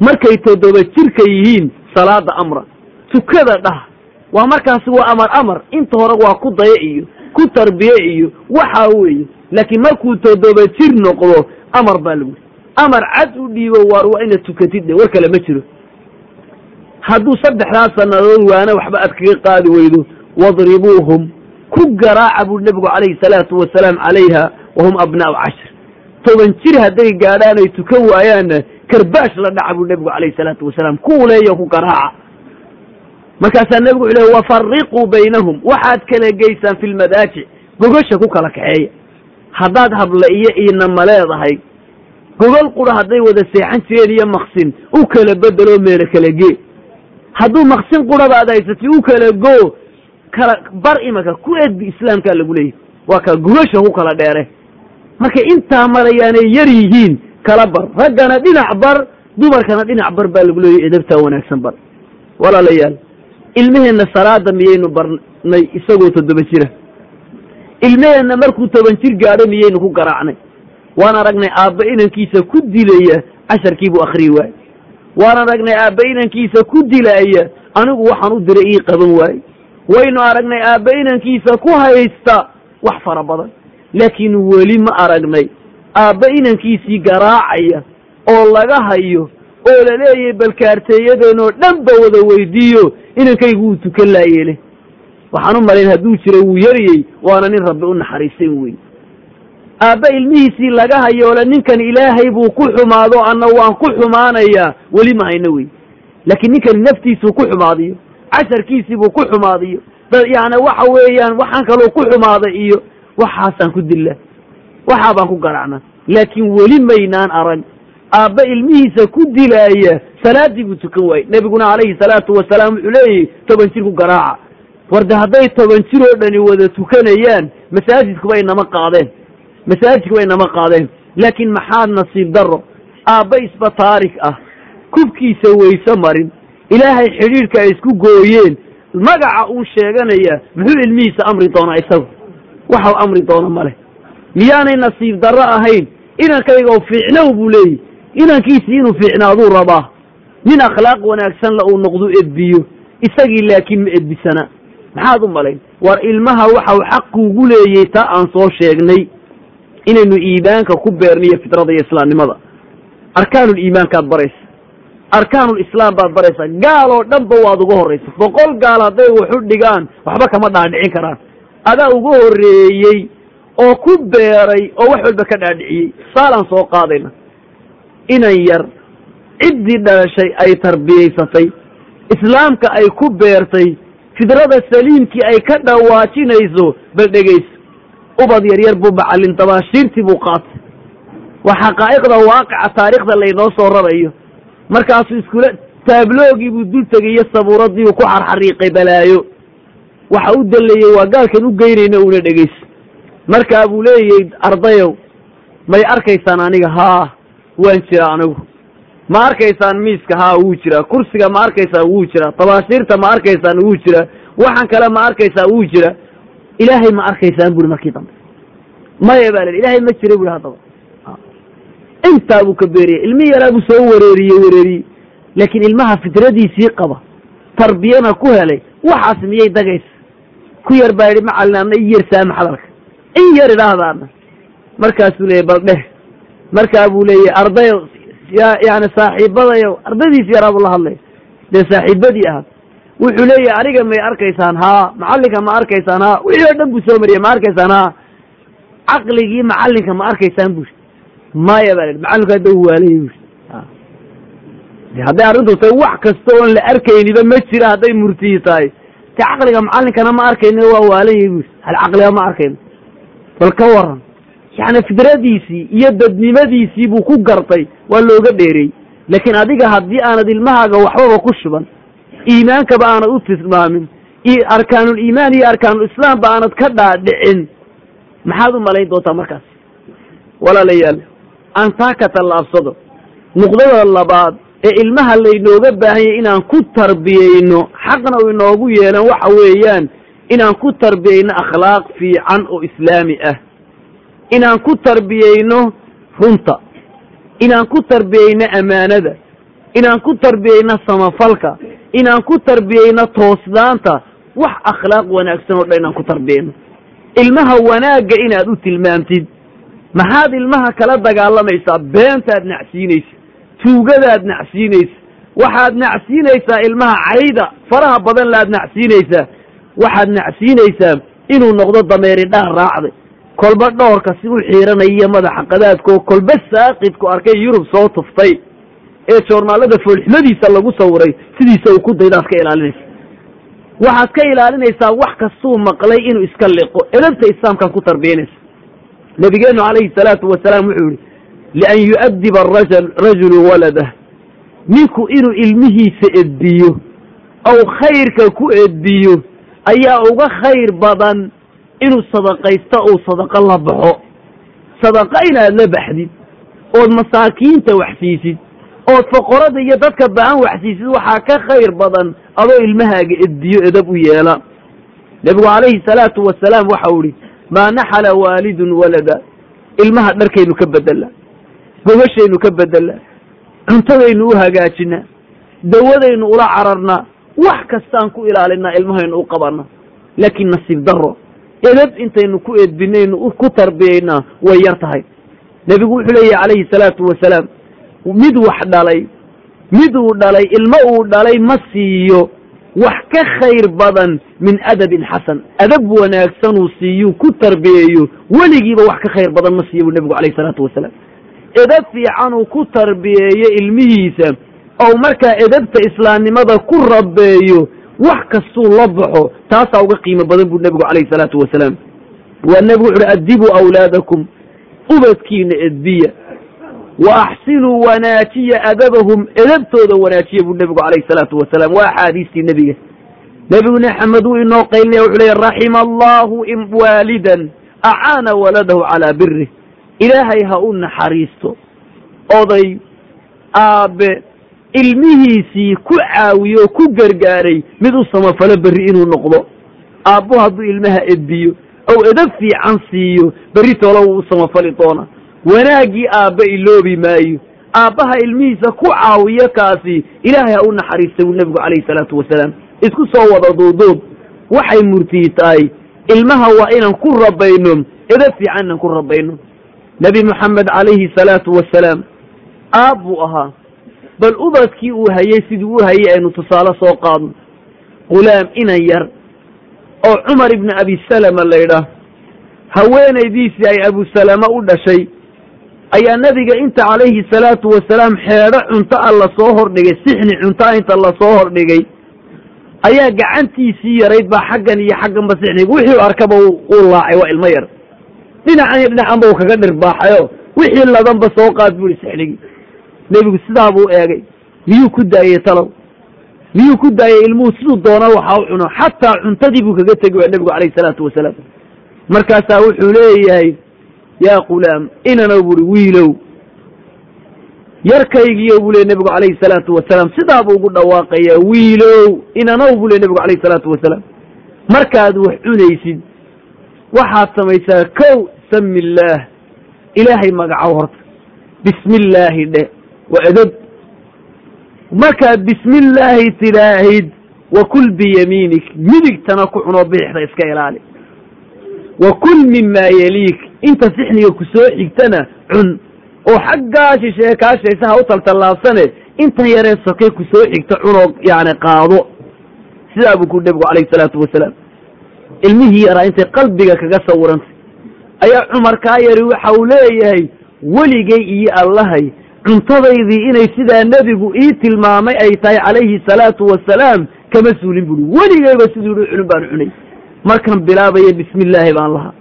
Speaker 1: Markay toddoba jirka yihiin salaada amra tukada dhah. Waa markaasi waa amar amar. Inta hore waa ku daya iyo ku tarbiye iyo waxaa weeye. Laakiin markuu toddoba jir noqdo amar baa lagu amar cad u dhiibo waar waa inaad tukatid de war kale ma jiro. Hadduu saddexdaas sannadood waana waxba aad kaga qaadi weydo wadribuuhum. Ku garaaca buu nebigu calayhi salaatu wasalaam calayha wahum abnaa'u cashir toban jir hadday gaadhaan ay tukan waayaanna karbaash la dhaca buu nebigu calayhi salaatu wasalaam kuuleeyo ku garaaca. Markaasaa nebigu wuxuu lehy wafariquu baynahum. Waxaad kala geysaan fi lmadaajic gogasha ku kala kaxeeya. Haddaad habla iyo iinama leedahay. Gogol qura hadday wada seexan jireen iyo maksin u kala bedeloo meelo kala gee. Hadduu maksin qurabaad haysatay u kala goo. Kala bar imanka ku edbi islaamkaa lagu leeyahy waa ka gogasha ku kala dheere. Markay intaa marayaanay yar yihiin kala bar. Raggana dhinac bar dumarkana dhinac bar baa lagu leeyahy edabtaa wanaagsan bar. Walaalayaal ilmaheenna salaada miyaynu barnay isagoo toddoba jira. Ilmaheenna markuu toban jir gaadho miyaynu ku garaacnay. Waan aragnay aabba inankiisa ku dilaya casharkiibuu akhriyi waaye waan aragnay aabba inankiisa ku dilaaya anigu waxaan u diray ii qaban waaye waynu aragnay aabba inankiisa ku haysta wax fara badan. Laakiin weli ma aragnay aabba inankiisii garaacaya oo laga hayo oo la leeyahay balkaarteeyadeenoo dhan ba wada weydiiyo inankaygu wuu tukan laayeele waxaan u malayn hadduu jiro wuu yaryey waana nin rabbi u naxariisan wey aabba ilmihiisii laga hayoole ninkan ilaahay buu ku xumaado anna waan ku xumaanayaa weli ma hayno wey laakiin ninkani naftiisuu ku xumaadiyo casharkiisii buu ku xumaadiyo yani waxa weeyaan waxaan kaloo ku xumaaday iyo waxaasaan ku dilla waxaa baan ku garacna laakiin weli maynaan arag aabba ilmihiisa ku dilaaya salaaddii buu tukan waayey. Nebiguna calayhi salaatu wasalaam wuxuu leeyahy toban jir ku garaaca. Warde hadday toban jir oo dhani wada tukanayaan masaajidkuba inama qaadeen. Masaajidkuba inama qaadeen. Laakiin maxaad nasiib darro? Aabba isba taarik ah. Kubkiisa wayse marin. Ilaahay xidhiidhka ay isku gooyeen. Magaca uu sheeganaya muxuu ilmihiisa amri doonaa isagu? Waxau amri doono male miyaanay nasiib darro ahayn. Inankayga fiicnow buu leeyahy inankiisii inuu fiicnaaduu rabaa. Nin akhlaaq wanaagsan la uu noqdu edbiyo. Isagii laakiin ma edbisana maxaad u malayn? War ilmaha waxau xaquugu leeyey taa aan soo sheegnay. Inaynu iimaanka ku beerniyo fitrada iyo islaamnimada. Arkaanul iimaankaad baraysa. Arkaanul islaam baad baraysaa gaal oo dhanba waad uga horraysa. Boqol gaal hadday waxu dhigaan waxba kama dhaadhicin karaan. Adaa uga horreeyey oo ku beeray oo wax walba ka dhaadhiciyey. Saalaan soo qaadayna. Inan yar ciddii dhalashay ay tarbiyaysatay. Islaamka ay ku beertay. Fidrada saliimkii ay ka dhawaajinayso bal dhegayso ubad yaryar buu macallin dabaashiirtii buu qaatay. Waa xaqaa'iqda waaqica taariikhda laynoo soo rarayo markaasuu iskula taabloogii buu dul tegayo sabuuradii uu ku xarxariiqay balaayo. Waxa u dallayey waa gaalkan u geynayna una dhegayso markaa buu leeyahy ardayow may arkaysaan aniga? Haa waan jiraa anigu. Ma arkaysaan miiska? Haa wuu jiraa. Kursiga ma arkaysaan? Wuu jiraa. Tabaashiirta ma arkaysaan? Wuu jiraa. Waxan kale ma arkaysaan? Wuu jiraa. Ilaahay ma arkaysaan buri markii dambe. Maya baa la ilaahay ma jira buri haddaba. Intaa buu ka beeriyey. Ilmi yaraa buu soo wareeriyey wareeriyey. Laakiin ilmaha fidradiisii qaba. Tarbiyana ku helay. Waxaas miyay dagaysa? Ku yar baa yidhi macallin adna i yar saama hadalka in yar idhaahdaana markaasuu leeyay bal dheh. Markaa buu leeyahy ardayo ya yani saaxiibadayo ardaydiisi yaraa buu la hadlaya dee saaxiibadii ahaad wuxuu leeyahay aniga may arkaysaan haa macallinka ma arkaysaan haa. Wixii oo dhan buu soo mariyey ma arkaysaan haa. Caqligii macallinka ma arkaysaan buri maya baa la yidhi. Macallinku hadda u waalaya buri hadday arrintu tahay wax kasta oon la arkayniba ma jira hadday murtiyi tahay. Te caqliga macallinkana ma arkayno waa waalayay buri hal caqliga ma arkayno bal ka waran. Yani fidradiisii iyo dadnimadiisii buu ku gartay waa looga dheereey laakiin adiga haddii aanad ilmahaaga waxbaba ku shuban iimaankaba aanad u tilmaamin arkaanul iimaan iyo arkaanul islaamba aanad ka dhaadhicin. Maxaad u malayn doontaa markaas? Walaalayaal aan taa ka tallaabsado nuqdada labaad ee ilmaha laynooga baahanyay inaan ku tarbiyeyno xaqna u inoogu yeelan waxa weeyaan inaan ku tarbiyeyno akhlaaq fiican oo islaami ah. Inaan ku tarbiyeyno runta. Inaan ku tarbiyeyno ammaanada inaan ku tarbiyeyno samafalka. Inaan ku tarbiyeyno toosdaanta. Wax akhlaaq wanaagsan oo dhan inaan ku tarbiyeyno ilmaha wanaagga inaad u tilmaamtid maxaad ilmaha kala dagaalamaysaa beentaad nacsiinaysa. Tuugadaad nacsiinaysa. Waxaad nacsiinaysaa ilmaha cayda. Faraha badan laaad nacsiinaysaa waxaad nacsiinaysaa inuu noqdo dameeri dhaar raacday kolba dhowrka si u xiiranaya madaxa qadaadkoo kolba saaqidku arkay yurub soo tuftay ee joornaalada foolxumadiisa lagu sawiray sidiisa uu ku daydaad ka ilaalinaysa. Waxaad ka ilaalinaysaa wax kastuu maqlay inuu iska liqo edabta islaamkaad ku tarbiyanaysa nabigeenu calayhi salaatu wasalaam wuxuu yihi lian yu'adiba araja rajulu waladah ninku inuu ilmihiisa edbiyo ow khayrka ku edbiyo ayaa uga khayr badan inuu sadaqaysto uu sadaqo la baxo. Sadaqa inaad la baxdid ood masaakiinta wax siisid ood foqorada iyo dadka baan waxsiisid waxaa ka khayr badan adoo ilmahaaga edbiyo edab u yeela. Nebigu calayhi salaatu wasalaam waxau ihi maa naxala waalidun walada. Ilmaha dharkaynu ka bedela gogashaynu ka bedela cuntadaynu u hagaajinaa dawadaynu ula cararnaa wax kastaan ku ilaalinaa ilmahaynu u qabana laakiin nasiib daro edab intaynu ku edbinaynu ku tarbiyaynaa way yar tahay. Nebigu wuxuu leeyahy calayhi salaatu wasalaam mid wax dhalay mid uu dhalay ilmo uu dhalay ma siiyo wax ka khayr badan min adabin xasan. Adab wanaagsan uu siiyu ku tarbiyeeyo weligiiba wax ka khayr badan ma siiyo buu nebigu calayhi salaatu wasalaam. Edab fiican uu ku tarbiyeeyo ilmihiisa ou markaa edabta islaamnimada ku rabeeyo wax kastuu la baxo taasaa uga qiimo badan buu nebigu calayhi salaatu wasalaam. Waa nebigu wuxu uhi addibuu awlaadakum ubadkiina edbiya. Wa axsinuu wanaajiya adabahum. Edabtooda wanaajiya buu nebigu calayhi salaatu wasalaam waa axaadiistii nebiga. Nebigu maxamed wuu inoo qaylinaya wuxuu leeya raxima allahu waalidan acaana waladahu calaa birih ilaahay ha u naxariisto oday aabe ilmihiisii ku caawiyo o ku gargaaray mid u samafalo berri inuu noqdo. Aabbu hadduu ilmaha edbiyo ow edab fiican siiyo berri toola wuu u samafali doona wanaaggii aabbe iloobi maayo. Aabbaha ilmihiisa ku caawiyo kaasi ilaahay ha u naxariista buu nebigu calayhi salaatu wasalaam. Isku soo wada duuduub. Waxay murtiyi tahay ilmaha waa inaan ku rabayno edab fiican inaan ku rabayno nebi moxamed calayhi salaatu wasalaam aab buu ahaa bal ubadkii uu hayey sidii u hayey aynu tusaale soo qaadno. Qulaam inan yar oo cumar ibni abi salama laydhaah haweenaydiisii ay abusalama u dhashay ayaa nebiga inta calayhi salaatu wasalaam xeedho cunto a la soo hordhigay sixni cuntoa inta la soo hordhigay ayaa gacantiisii yarayd baa xaggan iyo xagganba sixniga wixii arkaba uu laacay waa ilmo yar. Dhinacan iyo dhinacanba uu kaga dhirbaaxayo wixii ladanba soo qaad buu ihi sixnigii nebigu sidaa buu eegay. Miyuu ku daayey talow? Miyuu ku daayey ilmuhu? Siduu doona waxa u cuno xataa cuntadii buu kaga tegi waa nebigu calayhi salaatu wasalaam. Markaasaa wuxuu leeyahay yaa qulaam inanow buuhi wiilow. Yarkaygiyo buu ley nebigu calayhi salaatu wasalaam. Sidaa buu ugu dhawaaqayaa wiilow inanow buu ley nebigu calayhi salaatu wasalaam. Markaad wax cunaysid waxaad samaysaa kow sami illaah ilaahay magacow horta. Bismi illaahi dhe waa edab markaad bismi illaahi tidaahid wa kul biyamiinik midigtana ku cunoo bidixda iska ilaali. Wa kul mimaa yeliik inta sixniga ku soo xigtana cun. Oo xaggaa shishee kaashaysa ha u taltallaabsane intan yaree sokay ku soo xigta cunoo yacni qaado. Sidaa buu ku nebigu calayhi salaatu wasalaam ilmihii yaraa intay qalbiga kaga sawirantay. Ayaa cumar kaa yari waxa uu leeyahay weligay iyo allahay cuntadaydii inay sidaa nebigu ii tilmaamay ay tahay calayhi salaatu wasalaam kama suulin buuri weligayba siduu i cunin baan cunay. Markan bilaabaya bismi illaahi baan lahaa.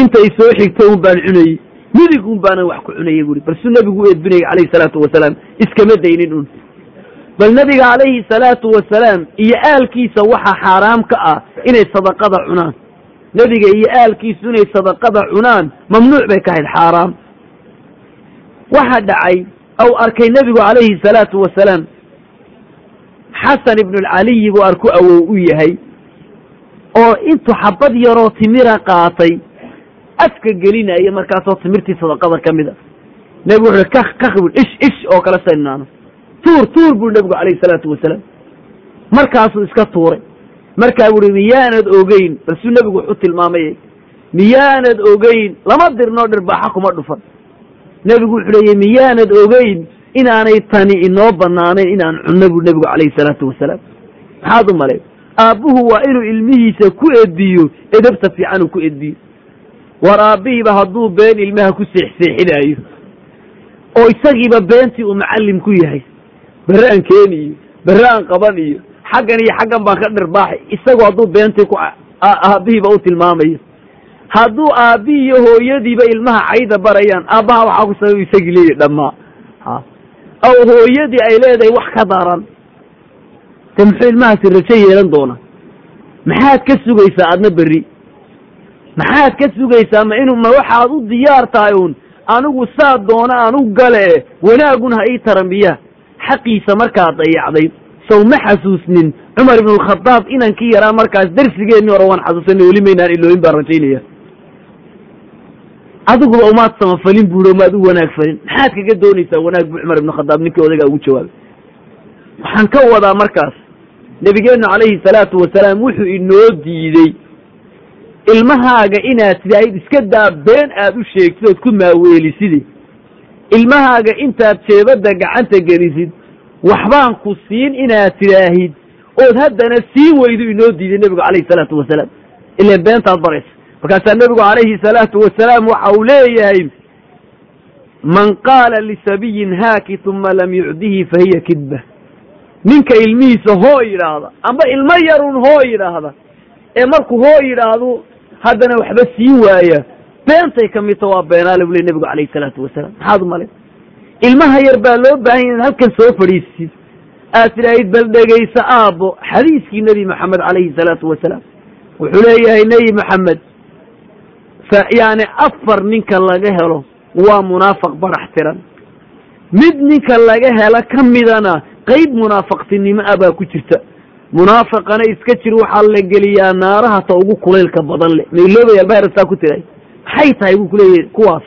Speaker 1: Intay soo xigto un baan cunayey midig un baanan wax ku cunayey buuri balsuu nebigu u edbinayay calayhi salaatu wasalaam iskama daynin un. Bal nebiga calayhi salaatu wasalaam iyo aalkiisa waxa xaaraam ka ah inay sadaqada cunaan. Nebiga iyo aalkiisu inay sadaqada cunaan mamnuuc bay ka ahayd xaaraam waxaa dhacay ou arkay nebigu calayhi salaatu wasalaam. Xasan ibnulcaliyi buu arku awow u yahay oo intuu xabad yaroo timira qaatay afka gelinaya markaasoo timirtii sadaqada ka mid a nebigu wuxu kak kak bu ish ish oo kale saynaano tuur tuur buu nebigu calayhi salaatu wasalaam. Markaasuu iska tuuray. Markaa buu uhi miyaanad ogeyn balsuu nebigu wuxu tilmaamay miyaanad ogeyn lama dirnoo dhirbaaxa kuma dhufan nebigu wuxuu leeyay miyaanad ogeyn inaanay tani inoo banaanayn inaan cunno buu nebigu calayhi salaatu wasalaam. Maxaad u malay? Aabbuhu waa inuu ilmihiisa ku ediyo edabta fiican uu ku ediyo war aabbihiiba hadduu been ilmaha ku seexseexinaayo oo isagiiba beentii uu macallim ku yahay berre aan keeni iyo berre aan qaban iyo xaggan iyo xaggan baan ka dhirbaaxay isagu hadduu beentii ku aabbihiiba u tilmaamayo hadduu aabbihii iyo hooyadiiba ilmaha cayda barayaan aabbaha waxaa ku sabab isagii leeyahy dhammaa aw hooyadii ay leedahay wax ka daran de muxuu ilmahaasi rajo yeelan doona maxaad ka sugaysaa adna berri? Maxaad ka sugaysaa ma inu ma waxaad u diyaar tahay uun? Anigu saa doona aan u gale wanaaguna ha ii tarambiyaa xaqiisa markaad dayacday sow ma xasuusnin cumar ibnulkhadaab inankii yaraa markaas darsigeennii hore waan xasuusanay weli maynaan ilooyin baan rajaynaya adiguba umaad samafalin buuhi umaad u wanaag falin maxaad kaga doonaysaa wanaag buu cumar ibnu khadaab ninkii odagaa ugu jawaabay. Waxaan ka wadaa markaas nebigeennu calayhi salaatu wasalaam wuxuu inoo diidey ilmahaaga inaad tidhaahid iska daa been aad u sheegtid ood ku maaweeliside ilmahaaga intaad jeebadda gacanta gelisid waxbaan ku siin inaad tidhaahid. Ood haddana siin weydu inoo diiday nebigu calayhi salaatu wasalaam. Ilan beentaad baraysa markaasaa nebigu calayhi salaatu wasalaam waxa uu leeyahay man qaala lisabiyin haaki uma lam yucdihi fa hiya kidba. Ninka ilmihiisa hoo yidhaahda amba ilmo yarun hoo yidhaahda ee markuu hoo yidhaahdo haddana waxba siin waaya. Beentay ka midta waa beenaale buu ley nebigu calayhi salaatu wasalaam. Maxaad u malay? Ilmaha yar baa loo baahan inaad halkan soo fadhiisid. Aad tidhaahid bal dhegaysa aabbo. Xadiiskii nebi maxamed calayhi salaatu wasalaam wuxuu leeyahay nebi maxamed yani afar ninka laga helo waa munaafiq barax tiran. Mid ninka laga helo ka midana qayb munaafaqtinimo ah baa ku jirta. Munaafiqana iska jir waxaa la geliyaa naaraha ta ugu kulaylka badan le mailoobayal bayrastaa ku tiray. Maxay tahay buu kuleeyahay kuwaas?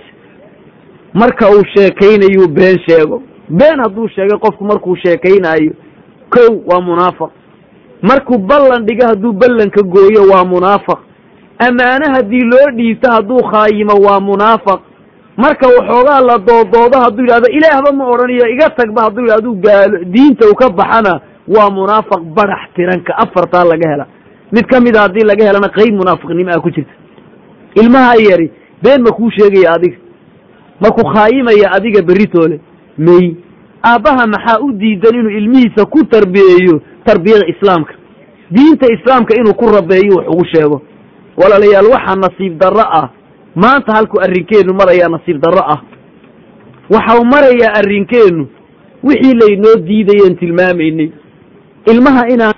Speaker 1: Marka uu sheekaynayu been sheego. Been hadduu sheegay qofku markuu sheekaynaayo kow waa munaafiq markuu ballan dhigo hadduu ballanka gooyo waa munaafiq ammaane haddii loo dhiibto hadduu khaayimo waa munaafiq marka waxoogaa la doodoodo hadduu yidhahdo ilaahba ma odhanayo iga tagba hadduu yidhahdo gaalo diinta uu ka baxana waa munaafiq barax tiranka. Afartaa laga hela. Mid ka mida haddii laga helana qayb munaafiqnimo ah ku jirta. Ilmaha yari been ma kuu sheegaya adiga. Markuu khaayimaya adiga beritoole? May. Aabbaha maxaa u diidan inuu ilmihiisa ku tarbiyeeyo tarbiyada islaamka? Diinta islaamka inuu ku rabeeyo wax ugu sheego walaalayaal waxaa nasiib darro ah. Maanta halkuu arrinkeennu marayaa nasiib darro ah. Waxa uu marayaa arrinkeennu wixii laynoo diidayeen tilmaamaynay. Ilmaha inaan